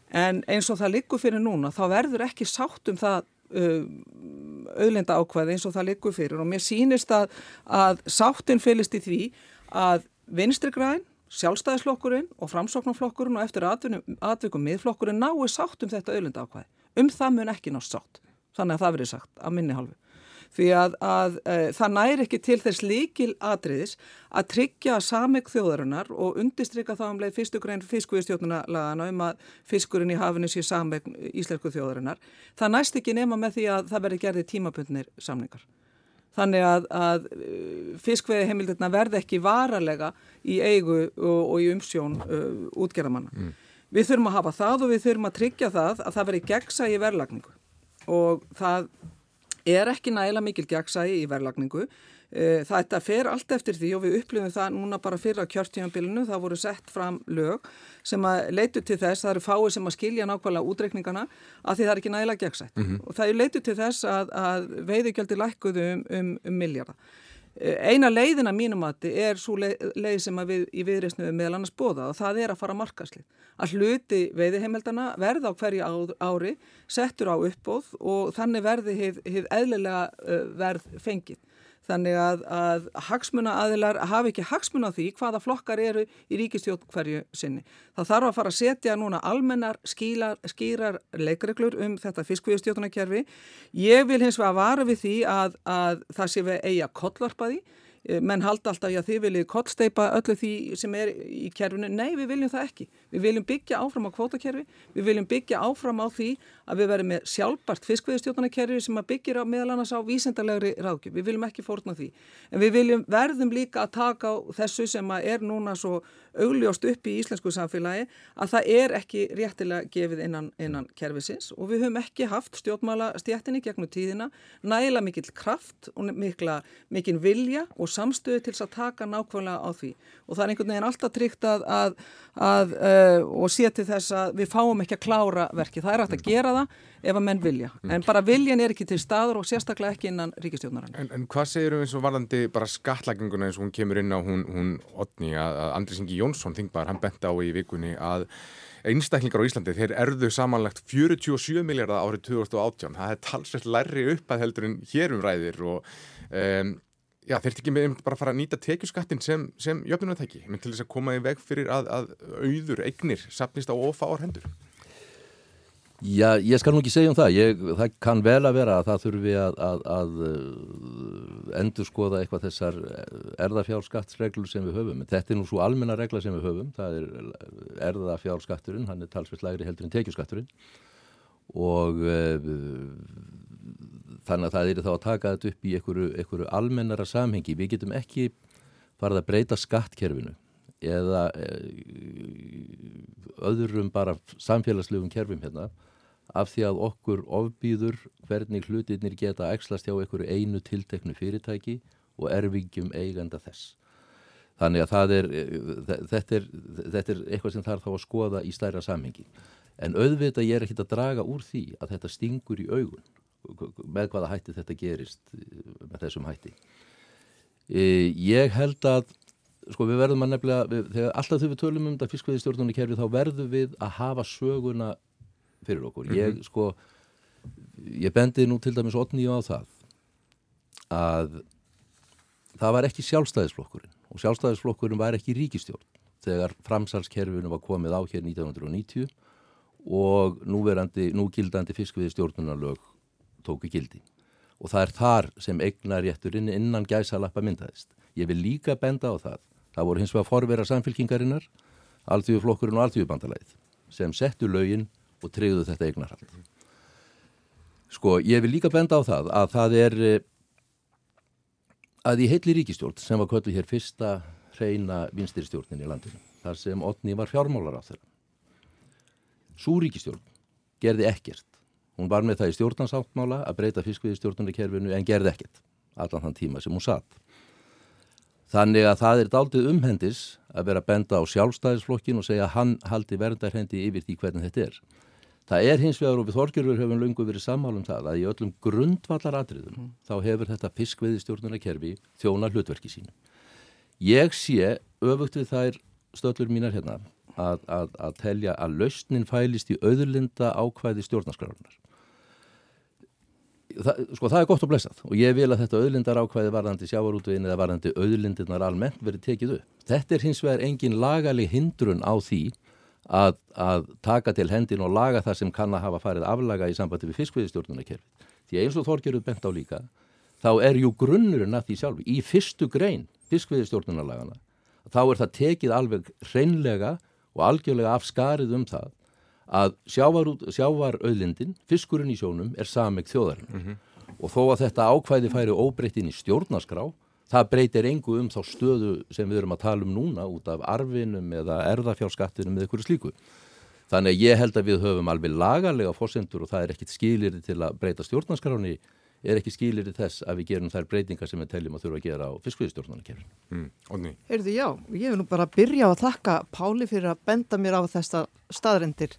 En eins og það likur fyrir núna þá verður ekki sátt um það uh, auðlinda ákvaði eins og það likur fyrir og mér sínist að, að sáttin fylgist í því að vinstri græn sjálfstæðisflokkurinn og framsóknarflokkurinn og eftir atvikum miðflokkurinn nái sátt um þetta auðlinda ákvæði. Um það mun ekki nátt sátt. Þannig að það verið sagt að minni halvu. Því að, að e, það næri ekki til þess líkil atriðis að tryggja sameg þjóðarinnar og undistrykka þá um leið fyrstu grein fiskviðstjóðnuna lagana um að fiskurinn í hafinu sé sameg íslensku þjóðarinnar. Það næst ekki nema með því að það verði gerði tímabundnir samningar þannig að, að uh, fiskveiði heimildirna verði ekki varalega í eigu og, og í umsjón uh, útgerðamanna. Mm. Við þurfum að hafa það og við þurfum að tryggja það að það veri gegnsægi verðlagningu og það er ekki nægilega mikil gegnsægi í verðlagningu Eh, þetta fer allt eftir því og við upplifum það núna bara fyrir á kjörtímanbílinu, það voru sett fram lög sem að leitu til þess, það eru fáið sem að skilja nákvæmlega útreikningana að því það er ekki nægilega gegnsætt mm -hmm. og það er leitu til þess að, að veiðigjöldi lækkuðu um, um, um miljardar. Eh, eina leiðina mínum að þetta er svo leið, leið sem við í viðreysnuðu meðal annars bóða og það er að fara markaslið. Að hluti veiðiheimildana verða á hverju ári, settur á uppbóð og þannig verði hið eðlilega eh, verð fengið. Þannig að, að hagsmuna aðilar hafi ekki hagsmuna á því hvaða flokkar eru í ríkistjótt hverju sinni. Það þarf að fara að setja núna almennar skýlar, skýrar leikreglur um þetta fiskvíðustjóttunarkerfi. Ég vil hins vegar vara við því að, að það sé við eiga kollvarpaði menn halda alltaf að þið viljið kottsteipa öllu því sem er í kerfinu. Nei við viljum það ekki, við viljum byggja áfram á kvótakerfi, við viljum byggja áfram á því að við verðum með sjálfbart fiskveðistjóðanakerfi sem að byggja meðal annars á vísendalegri ráðgjöf, við viljum ekki fórna því, en við viljum verðum líka að taka á þessu sem að er núna svo augljóst upp í íslensku samfélagi að það er ekki réttilega gefið innan, innan kerfisins og við höfum ekki haft stjórnmála stjættinni gegnum tíðina, næla mikill kraft og mikla, mikil vilja og samstöðu til að taka nákvæmlega á því og það er einhvern veginn alltaf tryggt að, að, að uh, og sé til þess að við fáum ekki að klára verki. Það er hægt að gera það ef að menn vilja. En bara viljan er ekki til staður og sérstaklega ekki innan ríkistjóðnarann. En, en hvað segir um eins og varðandi bara skattlækinguna eins og hún kemur inn á hún, hún Otni að Andris Ingi Jónsson þingbar, hann bent á í vikunni að einstaklingar á Íslandi, þeir erðu samanlagt 47 miljardar árið 2018. Það er talsveit lærri upp að heldur en hérum ræðir og um, Já, þeir ekki með bara að fara að nýta tekjuskattin sem, sem jöfnunartæki, menn til þess að koma í veg fyrir að, að auður, eignir, sapnist á ofáar hendur. Já, ég skal nú ekki segja um það. Ég, það kann vel að vera að það þurfi að, að, að uh, endur skoða eitthvað þessar erðafjárskattsreglur sem við höfum. Þetta er nú svo almenna regla sem við höfum. Það er erðafjárskatturinn, hann er talsveit lægri heldur en tekjuskatturinn og uh, þannig að það er þá að taka þetta upp í einhverju, einhverju almennara samhengi. Við getum ekki farið að breyta skattkerfinu eða eh, öðrum bara samfélagslegum kerfum hérna af því að okkur ofbýður hvernig hlutinir geta ekslast hjá einhverju einu tilteknu fyrirtæki og erfingjum eiganda þess. Þannig að er, eh, þetta, er, þetta er eitthvað sem þarf þá að skoða í stærra samhengi. En auðvitað ég er ekkit að draga úr því að þetta stingur í augun með hvaða hætti þetta gerist með þessum hætti e, ég held að sko við verðum að nefnilega við, þegar alltaf þegar við tölum um þetta fiskveiðistjórnunni kerfi þá verðum við að hafa söguna fyrir okkur mm -hmm. ég sko ég bendi nú til dæmis 8 á það að það var ekki sjálfstæðisflokkurinn og sjálfstæðisflokkurinn var ekki ríkistjórn þegar framsalskerfinu var komið á hér 1990 og núverandi, núgildandi fiskveiðistjórnunarlög tóku gildi og það er þar sem eignarétturinn innan gæsalappa myndaðist. Ég vil líka benda á það. Það voru hins vegar forvera samfélkingarinnar, alþjóðuflokkurinn og alþjóðubandalæð sem settu lögin og treyðu þetta eignarhald. Sko, ég vil líka benda á það að það er eh, að í heitli ríkistjórn sem var kvöldu hér fyrsta hreina vinstirstjórnin í landinu, þar sem Otni var fjármálar á þeirra. Sú ríkistjórn gerði ekkert Hún var með það í stjórnansáttmála að breyta fiskviðistjórnunarkerfinu en gerði ekkert allan þann tíma sem hún satt. Þannig að það er daldið umhendis að vera benda á sjálfstæðisflokkin og segja að hann haldi verndarhendi yfir því hvernig þetta er. Það er hins vegar og við þorgjörður hefum lungu verið sammálum það að í öllum grundvallar atriðum mm. þá hefur þetta fiskveiðistjórnarkerfi þjóna hlutverki sín. Ég sé öfugt við þær stöllur mínar hérna að, að, að telja að lausnin fælist í auðurlinda ákvæði stjórnarskrárunar. Það, sko það er gott og blessað og ég vil að þetta auðlindar ákvæði varðandi sjávarútuðin eða varðandi auðlindirnar almennt verið tekið upp. Þetta er hins vegar engin lagalig hindrun á því að, að taka til hendin og laga það sem kann að hafa farið aflaga í sambandi við fiskveiðistjórnunarkerfi. Því eins og Þorgerur bent á líka, þá er jú grunnurinn að því sjálf. Í fyrstu grein fiskveiðistjórnunarlagana, þá er það tekið alveg hreinlega og algjörlega af skarið um það að sjávarauðlindin, fiskurinn í sjónum, er sameg þjóðarinn. Mm -hmm. Og þó að þetta ákvæði færi óbreytt inn í stjórnaskrá, það breytir engu um þá stöðu sem við erum að tala um núna út af arfinum eða erðafjárskattinum eða eitthvað slíku. Þannig að ég held að við höfum alveg lagalega fórsendur og það er ekkit skilir til að breyta stjórnarskráni, er ekki skilir þess að við gerum þær breytingar sem við teljum að þurfa að gera á fiskviðstjórnarkerfin. Mm, Erðu já, ég vil nú bara byrja á að þakka Páli fyrir að benda mér á þessa staðrendir.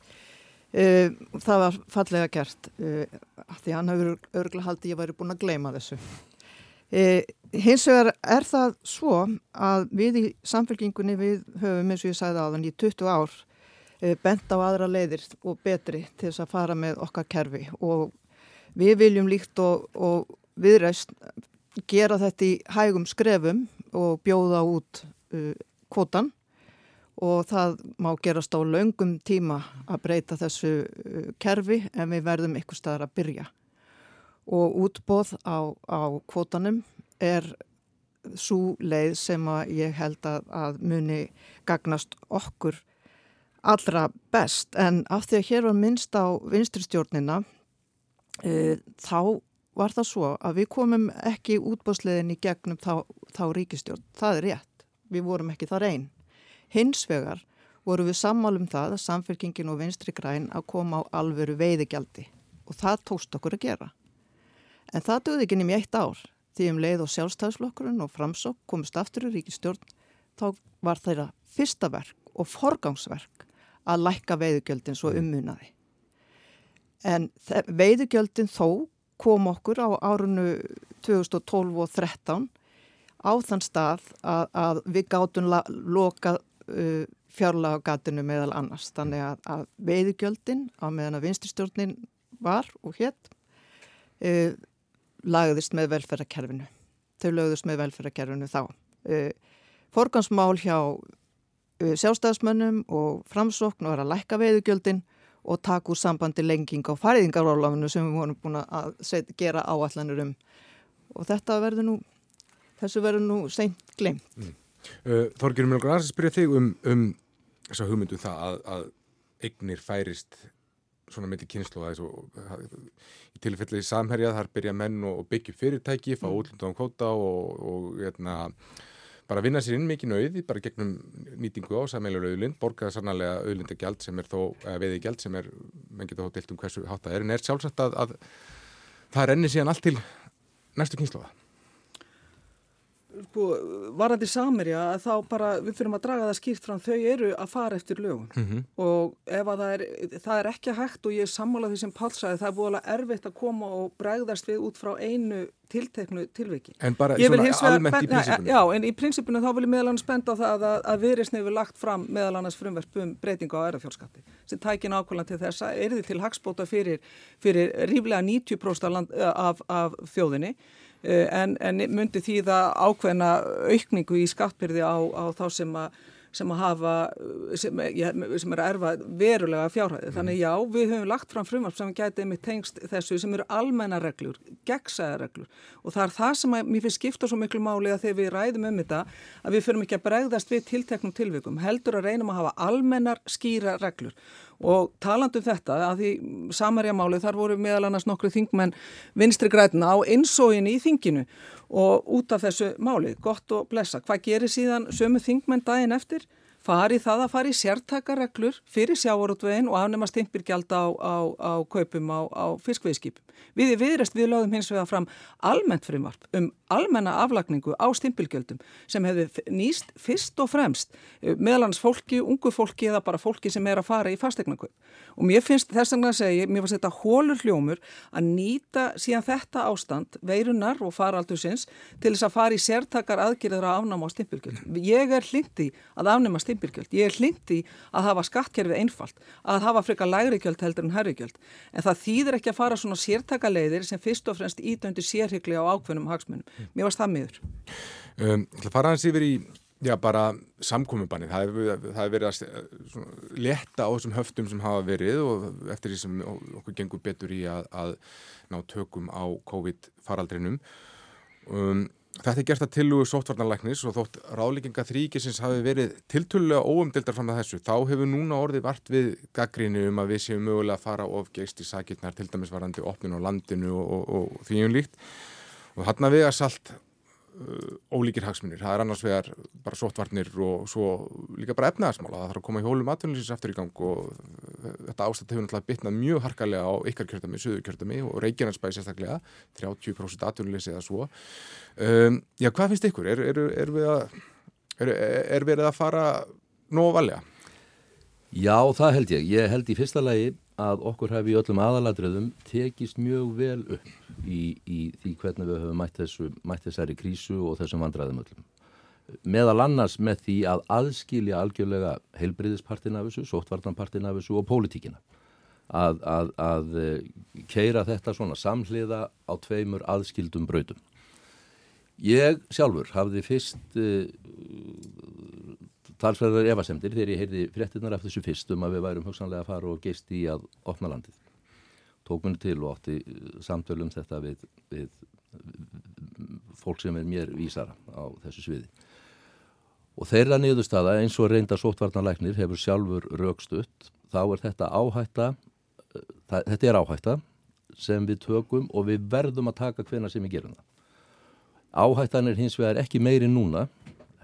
Uh, það var fallega gert, uh, því hann hefur örgla haldið ég væri búin að gleyma þessu. E, hins vegar er það svo að við í samfélkingunni við höfum eins og ég sagði á þann í 20 ár bent á aðra leiðir og betri til þess að fara með okkar kerfi og við viljum líkt og, og viðræst gera þetta í hægum skrefum og bjóða út uh, kvotan og það má gerast á laungum tíma að breyta þessu uh, kerfi en við verðum ykkur staðar að byrja. Og útbóð á, á kvotanum er svo leið sem að ég held að, að muni gagnast okkur allra best. En af því að hér var minnst á vinstristjórnina þá var það svo að við komum ekki útbóðsleiðin í gegnum þá, þá ríkistjórn, það er rétt. Við vorum ekki þar einn hins vegar voru við sammálum það að samfélkingin og vinstri græn að koma á alveru veiðigjaldi og það tókst okkur að gera. En það döði ekki nefnum í eitt ár. Því um leið og sjálfstæðslokkurinn og framsók komist aftur í ríkistjórn þá var þeirra fyrsta verk og forgangsverk að lækka veiðugjöldin svo ummunaði. En veiðugjöldin þó kom okkur á árunnu 2012 og 2013 á þann stað að, að við gátum loka uh, fjárlagagatinu meðal annars. Þannig að, að veiðugjöldin á meðan að vinstistjórnin var og hétt uh, lagðist með velferðarkerfinu. Þau lögðist með velferðarkerfinu þá. Uh, forgansmál hjá uh, sjálfstæðismönnum og framsókn og er að lækka veiðugjöldin og taka úr sambandi lenging á fariðingarólafinu sem við vorum búin að set, gera áallanur um. Og þetta verður nú, þessu verður nú seint glemt. Mm. Uh, Þorgjörn Mjölgur, að spyrja þig um, um þessa hugmyndu um það að, að eignir færist svona myndi kynslu að þessu í tilfelli samherja þar byrja menn og byggja fyrirtæki, fá mm. útlundan kvóta og, og etna, bara vinna sér inn mikið nöyði, bara gegnum nýtingu á samheilulega auðlind, borgaða sannarlega auðlindagjald sem er þó, eða veiðigjald sem er, menn geta þó deilt um hversu hátta er, en er sjálfsagt að, að það renni síðan allt til næstu kynsluða sko, varandi samerja þá bara við þurfum að draga það skýrt fram þau eru að fara eftir lögun mm -hmm. og ef að það er, það er ekki hægt og ég er sammálað því sem Pál sagði það er búin að erfitt að koma og bregðast við út frá einu tilteknu tilviki. En bara almennt í prinsipinu? Já, en í prinsipinu þá vil ég meðal annars benda á það að, að viðreysni hefur lagt fram meðal annars frumverf um breytingu á erðafjórnskatti sem tækin ákvæmlega til þessa, er þið til hagspóta fyrir, fyrir ríflega 90% af, af þjóðinni Eh, en, en myndi því það ákveðna aukningu í skattbyrði á, á þá sem að sem að hafa, sem, ja, sem er að erfa verulega fjárhæði. Þannig já, við höfum lagt fram frumvarp sem gætið með tengst þessu sem eru almenna reglur, gegnsæða reglur. Og það er það sem að mér finnst skipta svo miklu máli að þegar við ræðum um þetta að við fyrir ekki að bregðast við tilteknum tilvikum, heldur að reynum að hafa almennar skýra reglur og talandu um þetta að því samarjamáli þar voru meðal annars nokkru þingmenn vinstri grætina á einsóginni í þinginu og út af þessu máli, gott og blessa. Hvað gerir síðan sömu þingmenn daginn eftir? Fari það að fari sértakareglur fyrir sjávarútvegin og afnema stimpirgjald á, á, á kaupum á, á fiskveiðskipum. Við í viðrest við lögðum hins vegar fram almennt frimarp um almenna aflagningu á stimpilgjöldum sem hefði nýst fyrst og fremst eh, meðlans fólki, ungu fólki eða bara fólki sem er að fara í fastegnarkaup. Og mér finnst þess að segja, mér finnst þetta hólur hljómur að nýta síðan þetta ástand, veirunar og faraldusins til þess að fara í sértakar aðgerður að afnáma á stimpilgjöld. Ég er hlindi að afnáma stimpilgjöld. Ég er hlindi að hafa skattkerfið einfalt, að hafa freka lægri gjöld heldur en herri gjöld. En það þýðir ekki að fara svona sértakaleiðir sem fyrst og fremst ídöndu sérhyggli á ákveðnum hagsmunum. Mér varst það miður. Um, það fara hans yfir í Já, bara samkominnbanni. Það hefur verið að svona, leta á þessum höftum sem hafa verið og eftir því sem okkur gengur betur í að, að ná tökum á COVID-faraldrinum. Um, þetta er gert að tilugu sóttvarnarlæknis og þótt ráðlíkinga þrýkisins hafi verið tiltölulega óumdildar fram að þessu. Þá hefur núna orðið vart við gaggríni um að við séum mögulega að fara ofgeist í sakirnar til dæmis varandi opnin á landinu og, og, og því um líkt. Og við að salt Uh, ólíkir hagsmunir. Það er annars vegar bara sóttvarnir og svo líka bara efnaðarsmála. Það þarf að koma í hólum atvinnlýsins eftir í gang og þetta ástætt hefur náttúrulega bitnað mjög harkalega á ykkar kjörtami, söðu kjörtami og Reykjanesbæði sérstaklega, 30% atvinnlýsi eða svo. Um, já, hvað finnst ykkur? Er, er, er, við að, er verið að fara nóg valega? Já, það held ég. Ég held í fyrsta lagi að okkur hefði í öllum aðaladröðum tekist mjög vel upp í, í því hvernig við höfum mætt, þessu, mætt þessari krísu og þessum vandraðum öllum. Meðal annars með því að aðskilja algjörlega heilbriðispartin af þessu, sóttvartanpartin af þessu og pólitíkina. Að, að, að keira þetta svona samhliða á tveimur aðskildum brautum. Ég sjálfur hafði fyrst uh, talsverðar evasemdir þegar ég heyrði fréttinnar af þessu fyrst um að við værum hugsanlega að fara og geist í að opna landið. Tók mér til og átti uh, samtölum þetta við, við fólk sem er mér vísara á þessu sviði. Og þeirra niðurstaða eins og reynda sótvarnarleiknir hefur sjálfur raukstutt, þá er þetta áhætta, uh, það, þetta er áhætta sem við tökum og við verðum að taka hvena sem við gerum það. Áhættan er hins vegar ekki meiri núna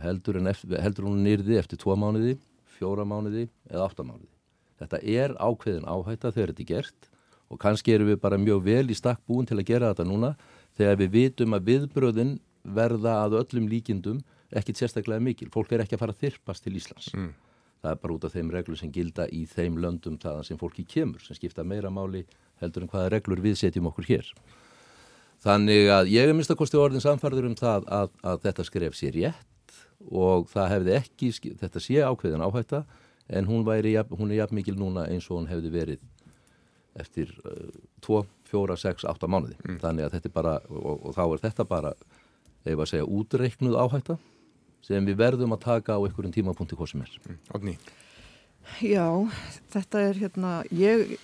heldur, eftir, heldur hún nýrði eftir tvo mánuði, fjóra mánuði eða átta mánuði. Þetta er ákveðin áhætta þegar þetta er gert og kannski erum við bara mjög vel í stakk búin til að gera þetta núna þegar við vitum að viðbröðin verða að öllum líkindum ekkit sérstaklega mikil. Fólk er ekki að fara að þyrpast til Íslands. Mm. Það er bara út af þeim reglur sem gilda í þeim löndum þaðan sem fólki kemur, sem skipta meira máli heldur en hvaða reglur við setjum okkur hér. Þannig að ég er minnst að kosti orðin samfarður um það að, að þetta skref sér rétt og það hefði ekki, þetta sé ákveðin áhætta en hún, væri, hún er jafn mikil núna eins og hún hefði verið eftir 2, 4, 6, 8 mánuði mm. þannig að þetta er bara, og, og þá er þetta bara ef að segja útreiknuð áhætta sem við verðum að taka á einhverjum tímapunkti hvað sem er mm. Já, þetta er hérna ég,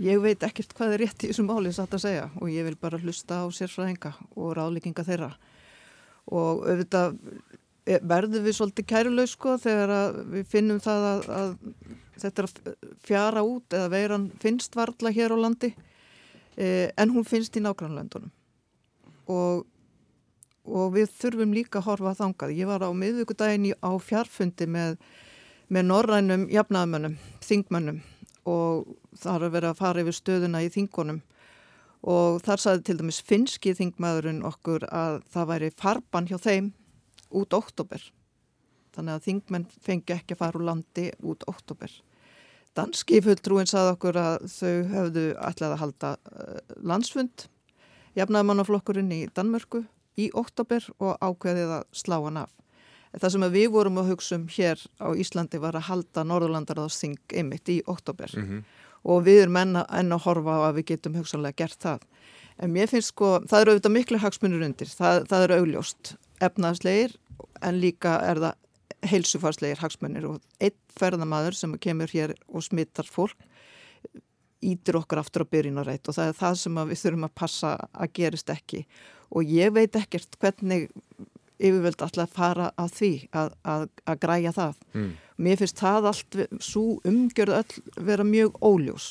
ég veit ekkert hvað er rétt í þessum máli satt að segja og ég vil bara hlusta á sérfræðinga og ráðlíkinga þeirra og auðvitað verður við svolítið kærulegs sko þegar við finnum það að, að þetta er að fjara út eða veiran finnst varla hér á landi. Eh, en hún finnst í nágrannlöndunum og, og við þurfum líka að horfa þangað. Ég var á miðvíkudagin á fjarfundi með, með norrænum jafnaðmönnum, þingmönnum og það har verið að fara yfir stöðuna í þingunum. Og þar saði til dæmis finski þingmaðurinn okkur að það væri farban hjá þeim út oktober. Þannig að þingmenn fengi ekki að fara úr landi út oktober. Danski fulltrúin saði okkur að þau höfðu ætlaði að halda uh, landsfund, jafnaðmannaflokkurinn í Danmörku í oktober og ákveðið að slá hann af. Það sem við vorum að hugsa um hér á Íslandi var að halda Norðurlandarðarsþing einmitt í oktober mm -hmm. og við erum enn að horfa á að við getum hugsanlega gert það. En mér finnst sko, það eru auðvitað miklu hagsmunir undir, það, það eru augljóst efnaðslegir en líka er það heilsufarslegir hagsmennir og einn ferðamadur sem kemur hér og smittar fólk ítir okkur aftur á byrjinarætt og það er það sem við þurfum að passa að gerist ekki og ég veit ekkert hvernig yfirvöld alltaf að fara að því að, að, að græja það. Mm. Mér finnst það allt, svo umgjörð öll vera mjög óljós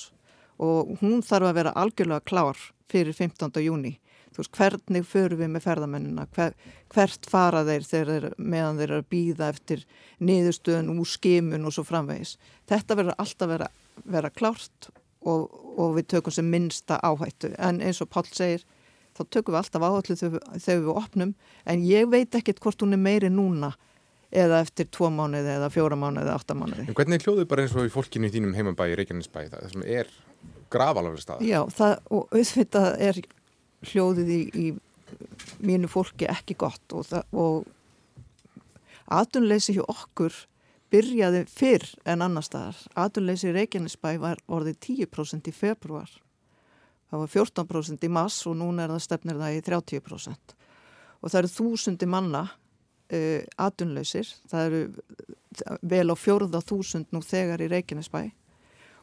og hún þarf að vera algjörlega klár fyrir 15. júni. Veist, hvernig förum við með ferðamennina, Hver, hvert fara þeir þeir meðan þeir eru að býða eftir niðurstöðun úr skimun og svo framvegis. Þetta verður alltaf vera, vera klárt og, og við tökum sem minnsta áhættu en eins og Pál segir þá tökum við alltaf áhættu þegar við opnum en ég veit ekkert hvort hún er meiri núna eða eftir tvo mánuði eða fjóra mánuði eða átta mánuði. En hvernig er hljóðið bara eins og í fólkinu í þínum heimabæi, Reykjanesbæi, það sem er gravalaflega stað? Já, það, og auðvitað er hljóðið í, í mínu fólki ekki gott og, og atunleysi hjá okkur byrjaði fyrr en annar staðar. Atunleysi í Reykjanesbæ var orðið 10% í februar. Það var 14% í mass og núna er það stefnir það í 30%. Og það eru þúsundi manna uh, atunlausir, það eru vel á fjórða þúsund nú þegar í Reykjanesbæ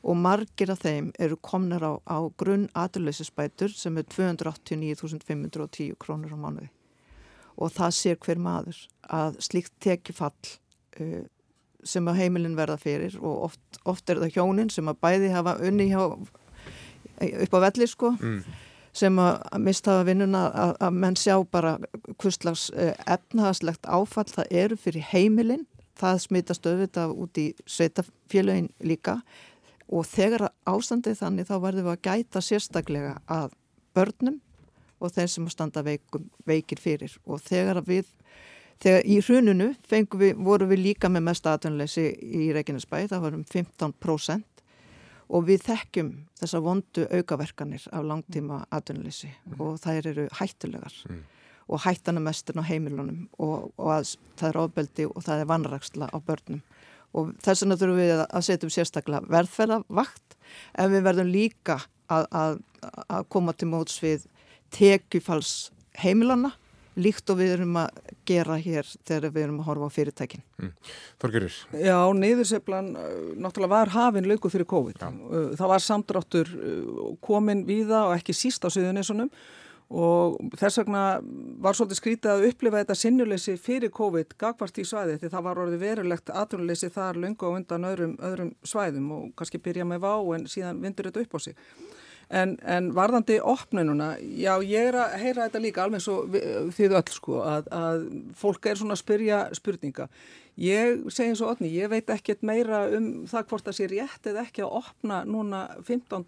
og margir af þeim eru komnir á, á grunn atunlausisbætur sem er 289.510 krónur á mánuði. Og það sér hver maður að slíkt tekifall uh, sem að heimilin verða fyrir og oft, oft er það hjónin sem að bæði hafa unni hjá, upp á velli sko mm. sem að mista vinnuna að, að menn sjá bara hvurslags eh, efnahagslegt áfall það eru fyrir heimilinn, það smitast auðvitað út í sveitafélagin líka og þegar ástandið þannig þá verðum við að gæta sérstaklega að börnum og þeir sem standa veikum, veikir fyrir og þegar við, þegar í hrununu fengum við, voru við líka með mest aðvunleysi í Reykjanesbæ, það varum 15% og við þekkjum þessa vondu aukaverkanir af langtíma atvinnuleysi mm. og þær eru hættulegar mm. og hættana mesturn á heimilunum og, og að, það er ofbeldi og það er vanraksla á börnum og þess vegna þurfum við að setja um sérstaklega verðferðavakt en við verðum líka að, að, að koma til móts við tekjufals heimilana líkt og við erum að gera hér þegar við erum að horfa á fyrirtækin. Mm. Þorgerur? Já, niðurseflan uh, náttúrulega var hafinn lauku fyrir COVID. Já. Uh, það var samdráttur uh, komin víða og ekki síst á Suðunissunum og þess vegna var svolítið skrítið að upplifa þetta sinnuleysi fyrir COVID gagvart í svæði því það var orðið verulegt aðrunleysi þar lunga og undan öðrum, öðrum svæðum og kannski byrja með vá en síðan vindur þetta upp á sig. En, en varðandi opnununa, já ég er að heyra þetta líka alveg svo þið öll sko að, að fólk er svona að spyrja spurninga. Ég segi eins og otni, ég veit ekkert meira um það hvort það sé rétt eða ekki að opna núna 15.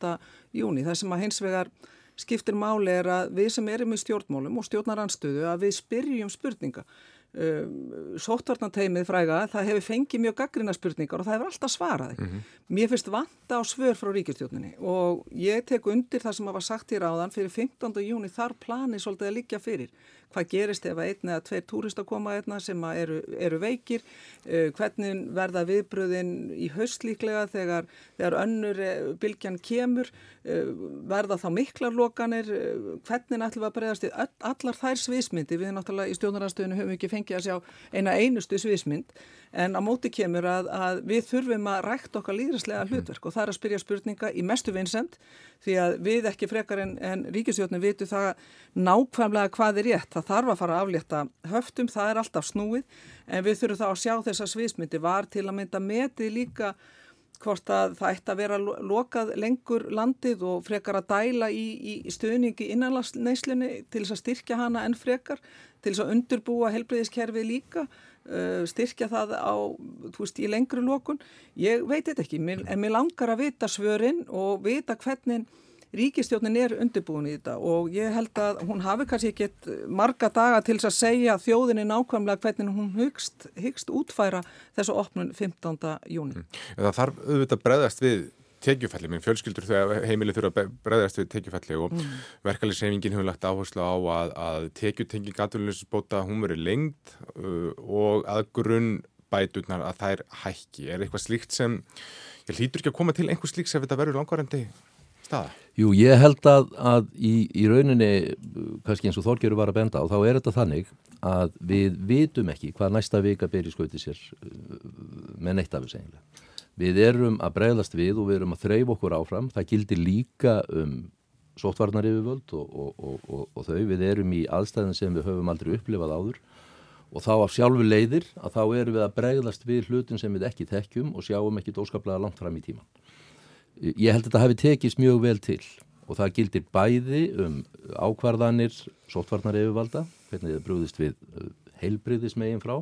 júni. Það sem að hins vegar skiptir máli er að við sem erum í stjórnmálum og stjórnaranstöðu að við spyrjum spurninga. Um, sóttvarnateimið fræga það hefur fengið mjög gaggrina spurningar og það hefur alltaf svaraði mm -hmm. mér finnst vanta á svör frá ríkistjóninni og ég tek undir það sem hafa sagt í ráðan fyrir 15. júni þar planið svolítið að liggja fyrir hvað gerist ef að einn eða tveir túrist að koma einna sem eru, eru veikir? Uh, hvernig verða viðbröðin í haustlíklega þegar, þegar önnur uh, bylgjan kemur? Uh, verða þá miklar lokanir? Hvernig ætlum að bregðast í allar þær sviðsmyndi, við náttúrulega í stjórnarastöðinu höfum ekki fengið að sjá eina einustu sviðsmynd en á móti kemur að, að við þurfum að rækta okkar líðræslega mhm. hlutverk og það er að spyrja spurninga í mestu vinsend því að við ekki frekar en, en ríkisjóðinu vitu það nákvæmlega hvað er rétt, það þarf að fara að aflétta höftum, það er alltaf snúið en við þurfum þá að sjá þessa sviðsmyndi. Var til að mynda metið líka hvort að það ætti að vera lokað lengur landið og frekar að dæla í, í stuðningi innanlandsneislunni til þess að styrkja hana enn frekar, til þess að undurbúa helbriðiskerfið líka styrkja það á, þú veist, í lengru lókun. Ég veit þetta ekki, en mér langar að vita svörin og vita hvernig ríkistjónin er undirbúin í þetta og ég held að hún hafi kannski ekkit marga daga til þess að segja þjóðinni nákvæmlega hvernig hún hyggst, hyggst útfæra þessu opnun 15. júni. Mm. Það þarf auðvitað bregðast við tekjufælli, minn fjölskyldur þegar heimili þurfa að bregðast við tekjufælli og mm. verkefliðsefingin hefur lagt áherslu á að, að tekjutenging aðvölunisbóta hún verið lengt uh, og að grunn bæturnar að þær hækki. Er eitthvað slíkt sem, ég hlýtur ekki að koma til einhvers slíks ef þetta verður langvarandi staða? Jú, ég held að, að í, í rauninni, kannski eins og Þorgjörður var að benda á, þá er þetta þannig að við vitum ekki hvað næsta vika ber í skauti sér uh, með neitt af þessu eiginlega. Við erum að bregðast við og við erum að þreyf okkur áfram. Það gildir líka um sóttvarnar yfirvöld og, og, og, og þau. Við erum í aðstæðin sem við höfum aldrei upplifað áður og þá af sjálfu leiðir að þá erum við að bregðast við hlutin sem við ekki tekjum og sjáum ekki dóskaplega langt fram í tíman. Ég held að þetta hefði tekist mjög vel til og það gildir bæði um ákvarðanir sótvarnar yfirvalda, hvernig þið brúðist við uh, heilbriðismegin frá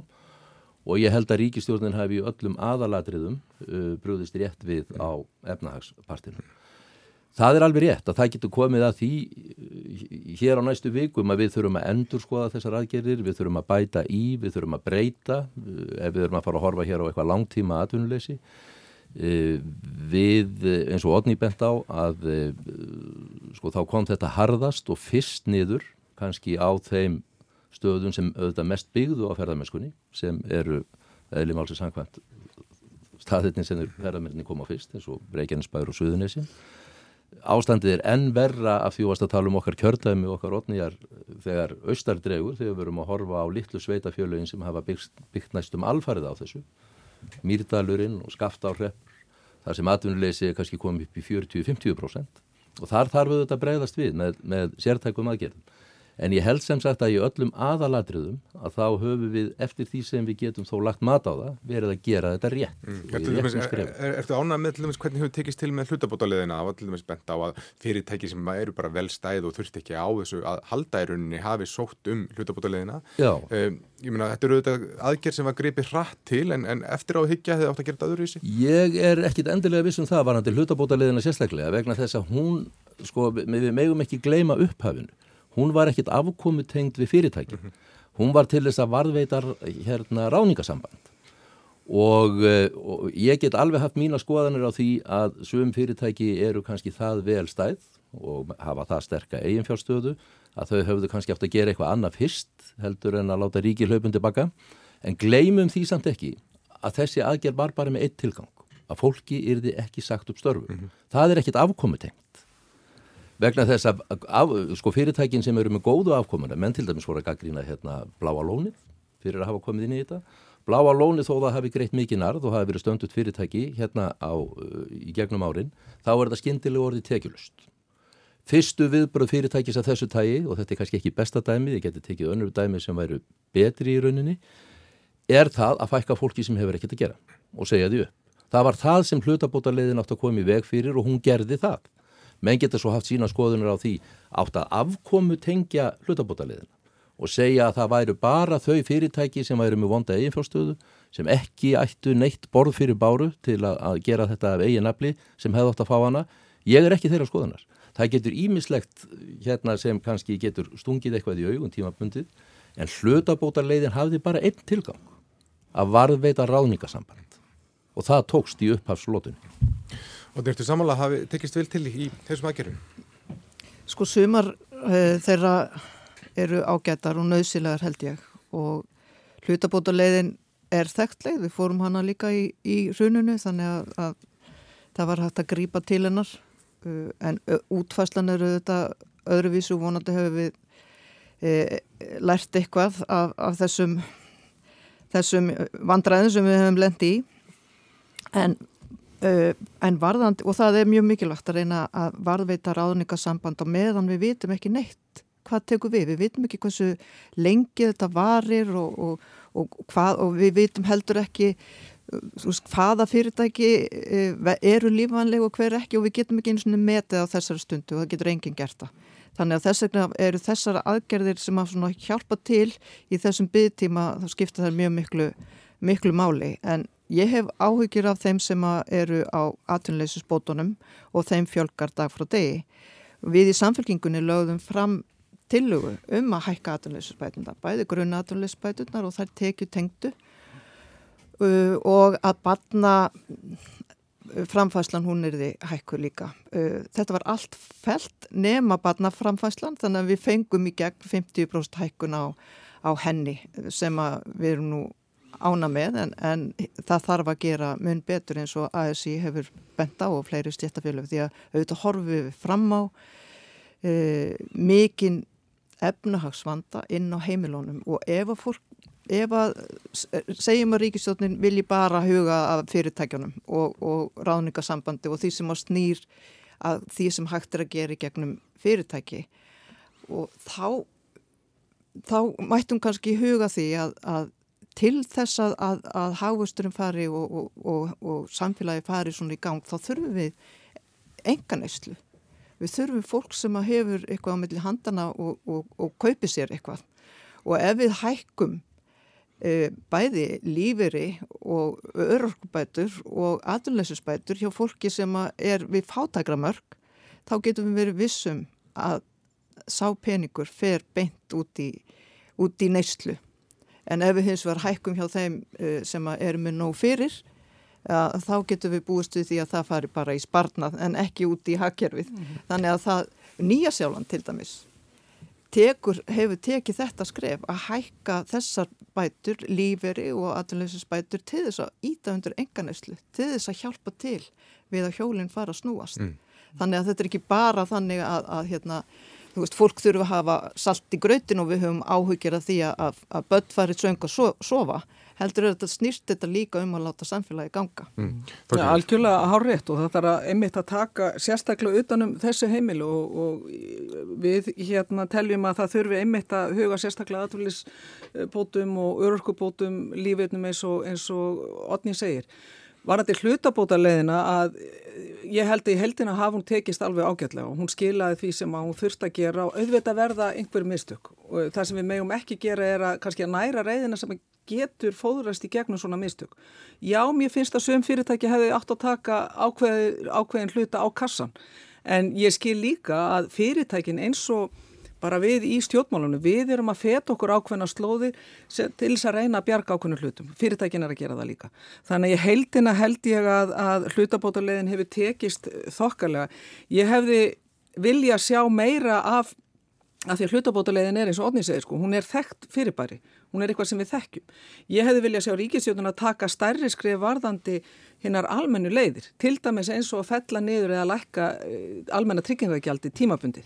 og ég held að ríkistjórnin hafi öllum aðalatriðum uh, brúðist rétt við á efnahagspartinu. Það er alveg rétt að það getur komið að því uh, hér á næstu vikum að við þurfum að endur skoða þessar aðgerðir, við þurfum að bæta í, við þurfum að breyta uh, ef við þurfum að fara að horfa hér á eitthvað langtíma atvinnuleysi. Uh, við eins og Odni bent á að sko þá kom þetta harðast og fyrst niður kannski á þeim stöðum sem auðvitað mest byggðu á ferðarmennskunni sem eru eðli málsins sangkvæmt staðirni sem ferðarmenninni koma fyrst eins og Reykjanesbær og Suðunessi ástandið er enn verra af því að tala um okkar kjördæmi og okkar otnýjar þegar austardregur þegar við verum að horfa á litlu sveitafjölugin sem hafa byggt, byggt næstum alfarið á þessu. Mýrdalurinn og Skaftárrepp þar sem atvinnuleysi er kannski komið upp í 40-50% og þar þarf við þetta bregðast við með, með sértækum aðgerðum En ég held sem sagt að í öllum aðalatriðum að þá höfum við eftir því sem við getum þó lagt mat á það verið að gera þetta rétt. Mm. Er, er, ertu ánað með til dæmis hvernig hefur tekist til með hlutabótaliðina? Það var til dæmis bent á að fyrirtæki sem eru bara vel stæð og þurft ekki á þessu að rauninni hafi sótt um hlutabótaliðina. Já. Um, ég meina þetta eru auðvitað aðgerð sem var gripið hratt til en, en eftir á að higgja hefði átt að gera þetta öðru í sig? Ég er ekkit endilega vissum það varandi hlutabótaliðina sérstaklega vegna þess að hún, sko, við megum ekki gleyma upphafinu hún var ekkit afkomu tengd við fyrirtæki. Hún var til þess að varðveitar hérna ráningasamband og, eh, og ég get alveg haft mína skoðanir á því að sögum fyrirtæki eru kannski það vel stæð og hafa það sterka eiginfjárstöðu að þau höfðu kannski átt að gera eitthvað annað fyrst heldur en að láta ríki hlaupun tilbaka en gleymum því samt ekki að þessi aðgerð var bara með eitt tilgang að fólki yrði ekki sagt upp störfu. Mm -hmm. Það er ekkit afkomutengt vegna þess að af, sko, fyrirtækin sem eru með góðu afkomuna, menn til dæmis voru að gaggrína hérna bláa lónið fyrir að hafa komið inn í þetta. Bláa lónið þó það hafi greitt mikið narð og hafi verið stönduð fyrirtæki hérna á, í gegnum árin, þá er þetta skindilega orðið tekjulust fyrstu viðbröð fyrirtækis að þessu tægi og þetta er kannski ekki besta dæmi, ég geti tekið önnur dæmi sem væru betri í rauninni er það að fækka fólki sem hefur ekkert að gera og segja því upp. Það var það sem hlutabótarleiðin átt að koma í veg fyrir og hún gerði það menn geta svo haft sína skoðunar á því átt að afkomu tengja hlutabótaliðina og segja að það væru bara þau fyrirtæki sem væru með vonda eiginfjárstöðu sem ekki ættu neitt borð fyrir báru til að, gera þetta af eiginafli sem hefði átt að fá hana. Ég er ekki þeirra skoðunar. Það getur ímislegt hérna sem kannski getur stungið eitthvað í augun tímabundið en hlutabótarleiðin hafði bara einn tilgang að varðveita ráðningasamband og það tókst í upphafslótunni. Og þetta ertu samanlega hafi tekist vel til í þessum aðgerðum? Sko sumar uh, þeirra eru ágættar og nöðsilegar held ég. Og hlutabótaleiðin er þekktleið, við fórum hana líka í, í rununu þannig að, að það var hægt að grípa til hennar. Uh, en uh, útfæslan eru þetta öðruvísu vonandi hefur við e, lært eitthvað af, af þessum, þessum vandræðin sem við hefum lendi í. En Uh, en varðandi, og það er mjög mikilvægt að reyna að varðveita ráðningasamband og meðan við vitum ekki neitt hvað tekur við, við vitum ekki hversu lengi þetta varir og, og, og, hvað, og við vitum heldur ekki uh, hvaða fyrirtæki uh, eru lífanleg og hver ekki og við getum ekki eins og metið á þessari stundu og það getur enginn gert það. Þannig að þess vegna eru þessara aðgerðir sem að hjálpa til í þessum byggtíma þá skipta það mjög miklu, miklu máli en Ég hef áhyggjur af þeim sem eru á atvinnleysusbótunum og þeim fjölgar dag frá degi. Við í samfélkingunni lögðum fram tillugu um að hækka atvinnleysusbætunda, bæði grunna atvinnleysusbætunar og þær tekju tengdu uh, og að batna uh, framfæslan hún er því hækku líka. Uh, þetta var allt felt nema batna framfæslan þannig að við fengum í gegn 50% hækkun á, á henni sem við erum nú ána með en, en það þarf að gera mun betur eins og ASI hefur bent á og fleiri stjættafélög því að auðvitað horfum við fram á e, mikinn efnahagsvanda inn á heimilónum og ef að fólk ef að segjum að ríkistjónin vilji bara huga af fyrirtækjunum og, og ráðningasambandi og því sem að snýr að því sem hægt er að gera í gegnum fyrirtæki og þá þá mættum kannski huga því að, að til þess að, að, að hágusturum fari og, og, og, og samfélagi fari svona í gang þá þurfum við enga neyslu Við þurfum fólk sem hefur eitthvað á milli handana og, kaupi sér eitthvað. Og ef við hækkum e, bæði líferi og örorkubætur og aðunleysusbætur hjá fólki sem er við fátækramörk, þá getum við verið vissum að sá peningur fer beint út í, í neyslu. En ef við hins vegar hækkum hjá þeim e, sem er með nóg fyrir, að þá getum við búist við því að það fari bara í sparnað en ekki út í hakkerfið. Mm -hmm. Þannig að það, nýja sjálfan til dæmis, tekur, hefur tekið þetta skref að hækka þessar bætur, líferi og aðlöfisbætur til þess að íta undir enganæslu, til þess að hjálpa til við að hjólinn fara að snúast. Mm. Þannig að þetta er ekki bara þannig að, að hérna, þú veist, fólk þurfa að hafa salt í grötin og við höfum áhugir að því að, að börn farið söng að so, sofa heldur þetta snýst þetta líka um að láta samfélagi ganga. Mm. Ja, algjörlega hárétt og það þarf að einmitt að taka sérstaklega utanum þessu heimil og, og við hérna teljum að það þurfi einmitt að huga sérstaklega aðvöldisbótum og örorkubótum lífetnum eins og, eins og Otni segir. Var þetta hlutabóta leðina að ég held í heldina hafa hún tekist alveg ágætlega og hún skilaði því sem hún þurft að gera og auðvitað verða einhverju mistök og það sem við megum ekki gera er að kannski að næra reyðina sem getur fóðrast í gegnum svona mistök. Já, mér finnst að söm fyrirtæki hefði átt að taka ákveð, ákveðin hluta á kassan en ég skil líka að fyrirtækin eins og bara við í stjórnmálunum, við erum að feta okkur ákveðna slóði til þess að reyna að bjarga ákveðnu hlutum. Fyrirtækin er að gera það líka. Þannig að ég heldina held ég að, að hlutabótarlegin hefur tekist þokkalega. Ég hefði vilja sjá meira af, af því að hlutabótarlegin er eins og Odni segir sko, hún er þekkt fyrirbæri hún er eitthvað sem við þekkjum. Ég hefði viljað sjá ríkisjóðun að taka stærri skrif varðandi hinnar almennu leiðir, til dæmis eins og að fella niður eða lækka eh, almenna tryggingagjaldi tímabundi.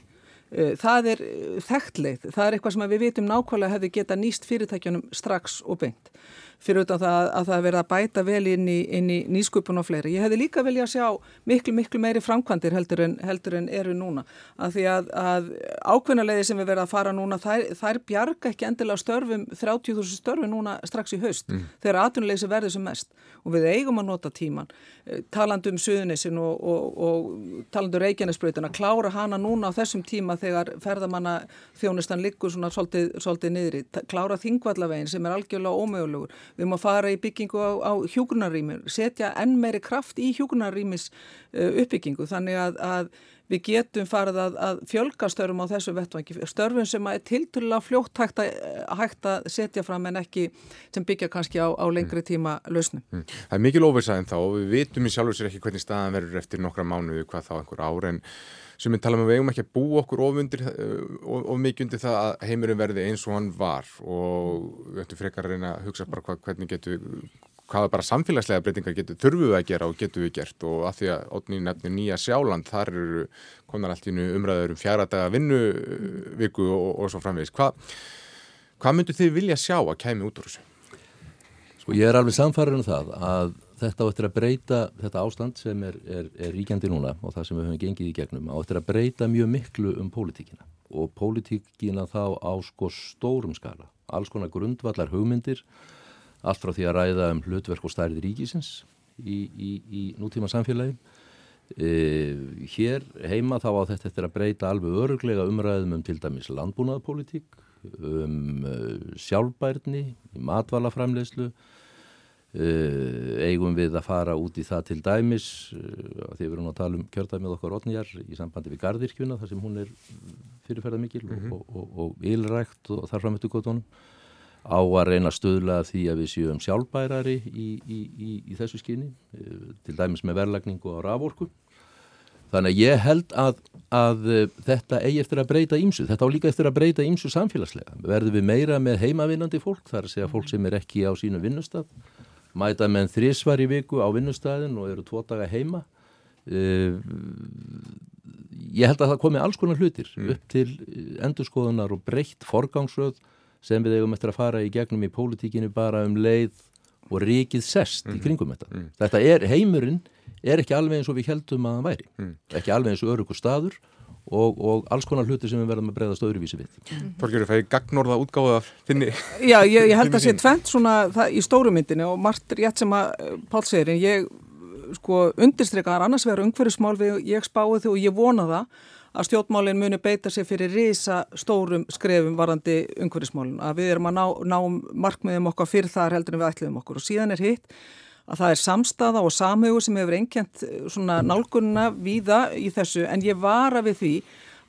Eh, það er eh, þekkt leið, það er eitthvað sem við vitum nákvæmlega hefði geta nýst fyrirtækjunum strax og beint fyrir auðvitað að, að það verða að bæta vel inn í, inn í nýsköpun og fleiri. Ég hefði líka vilja að sjá miklu, miklu meiri framkvæmdir heldur en, heldur en eru núna. Að því að, að ákveðnalegi sem við verðum að fara núna, þær, þær bjarga ekki endilega störfum, 30.000 störfum núna strax í haust, mm. þegar atvinnulegi sem verður sem mest. Og við eigum að nota tíman, eh, talandu um Suðunissin og, og, og talandu um Reykjanesbröytuna, klára hana núna á þessum tíma þegar ferðamanna þjónustan liggur svona svolítið, svolítið niðri, klára þingvallavegin sem er algjörlega ómögulegur við erum að fara í byggingu á, á hjúgrunarrýmur, setja enn meiri kraft í hjúgrunarrýmis uh, uppbyggingu þannig að, að við getum farið að, að fjölga störfum á þessu vettvangi, störfum sem er tilturlega fljótt hægt að, hægt að setja fram en ekki sem byggja kannski á, á lengri tíma lausnum. Mm. Það er mikil óversaðin þá og við vitum í sjálf og sér ekki hvernig staðan verður eftir nokkra mánuðu hvað þá einhver ár en sem við tala um að við eigum ekki að bú okkur of, undir, of, of mikið undir það að heimurinn verði eins og hann var. Og við ættum frekar að reyna að hugsa bara hvað, hvernig getur hvaða bara samfélagslega breytingar getur þurfuð að gera og getur við gert. Og að því að ótni nefnir nýja sjáland þar eru konar allt í umræður um fjara daga vinnuviku og, og svo framvegis. Hva, hvað myndu þið vilja sjá að kæmi út úr þessu? Sko ég er alveg samfærið um það að þetta á eftir að breyta, þetta ástand sem er, er, er ríkjandi núna og það sem við höfum gengið í gegnum, á eftir að breyta mjög miklu um pólitíkina og pólitíkina þá á sko stórum skala, alls konar grundvallar hugmyndir, allt frá því að ræða um hlutverk og stærði ríkisins í, í, í nútíma samfélagi. E, hér heima þá á þetta eftir að breyta alveg öruglega umræðum um til dæmis landbúnaðapólitík, um uh, sjálfbærni, matvælaframlegslu, Uh, eigum við að fara út í það til dæmis uh, því við erum að tala um kjördæmið okkar Otnjar í sambandi við Garðirkjuna þar sem hún er fyrirferða mikil mm -hmm. og, og, og ylrækt og þar framöttu gotunum á að reyna að stöðla því að við séum sjálfbærari í, í, í, í þessu skyni uh, til dæmis með verlagningu á raforku. Þannig að ég held að, að þetta eigi eftir að breyta ímsu þetta á líka eftir að breyta ímsu samfélagslega. Verður við meira með heimavinnandi fólk þar að segja fólk sem er ekki á sínu vinnustaf mæta menn þrísvar í viku á vinnustæðin og eru tvo daga heima uh, ég held að það komi alls konar hlutir mm. upp til endurskoðunar og breytt forgangsröð sem við eigum eftir að fara í gegnum í pólitíkinu bara um leið og ríkið sest mm. í mhm. kringum þetta mm. þetta er, heimurinn er ekki alveg eins og við heldum að hann væri mm. ekki alveg eins og örugur staður og, og alls konar hluti sem við verðum að breyðast öðruvísi við. Þorgjörður, það er gagnorða útgáða þinni? Já, ég, ég held að sé tvent svona það, í stórumyndinu og margt rétt sem að Pál segir en ég sko undirstrykaðar annars vegar umhverjusmál við ég spáði þau og ég vona það að stjórnmálinn muni beita sig fyrir risa stórum skrefum varandi umhverjusmálinn að við erum að ná, ná markmiðum okkar fyrir þar heldur en við ætluðum okkur. Og síðan er hitt að það er samstaða og samhugur sem hefur einkjent svona nálgunna víða í þessu. En ég vara við því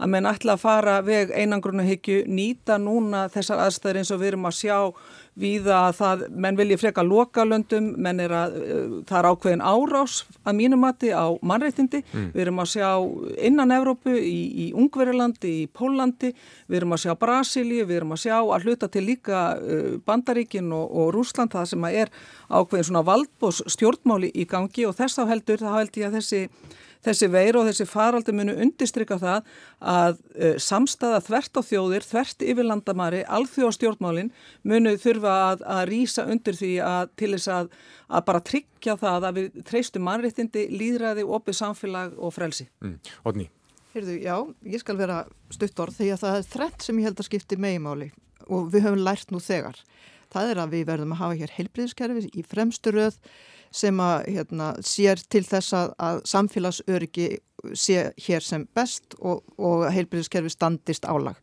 að menn ætla að fara veg einangrunahyggju, nýta núna þessar aðstæður eins og við erum að sjá víða að það, menn vilji freka lokalöndum, menn er að það er ákveðin árás að mínumati á mannreittindi, mm. við erum að sjá innan Evrópu, í, í Ungverilandi, í Pólandi, við erum að sjá Brasilíu, við erum að sjá að hluta til líka Bandaríkin og, og Rúsland, það sem er ákveðin svona valdbós stjórnmáli í gangi og þess þá heldur, þá held ég að þessi þessi veir og þessi faraldi munu undistrykka það að uh, samstaða þvert á þjóðir, þvert yfir landamari, alþjóðastjórnmálin munu þurfa að, að rýsa undir því að til þess að, að bara tryggja það að við treystum mannréttindi, líðræði, opið samfélag og frelsi. Mm. Odni? Heyrðu, já, ég skal vera stuttorð því að það er þrett sem ég held að skipti megimáli og við höfum lært nú þegar. Það er að við verðum að hafa hér heilbriðskerfi í fremsturöð sem að hérna, sér til þess að, að samfélagsöryggi sé hér sem best og, og heilbyrðiskerfi standist álag.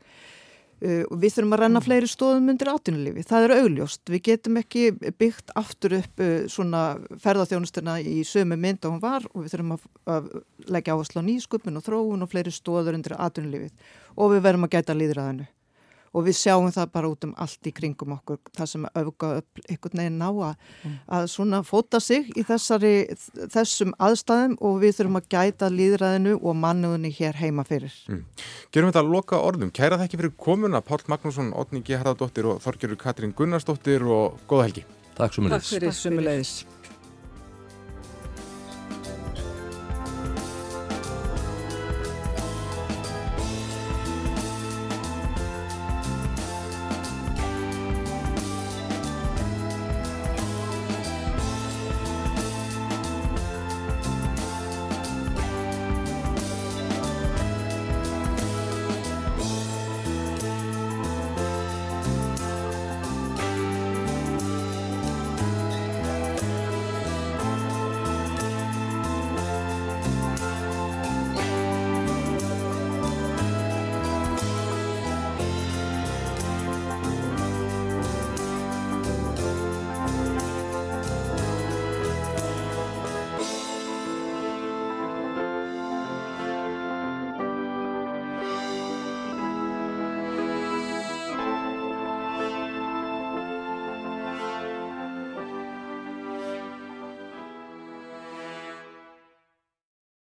Uh, við þurfum að renna mm. fleiri stóðum undir átunulífi. Það er augljóst. Við getum ekki byggt aftur upp uh, svona ferðarþjónustina í sömu mynd og hún var og við þurfum að, að leggja áherslu á nýsköpun og þróun og fleiri stóður undir átunulífið og við verðum að gæta líðræðinu og við sjáum það bara út um allt í kringum okkur það sem auðvika upp einhvern veginn ná að, mm. að svona fóta sig í þessari, þessum aðstæðum og við þurfum að gæta líðræðinu og mannuðinni hér heima fyrir. Mm. Gerum þetta að loka orðum. Kæra það ekki fyrir komuna Pál Magnússon, Otni G. Harðardóttir og Þorgjörður Katrín Gunnarsdóttir og góða helgi. Takk sumulegis. Takk fyrir sumulegis.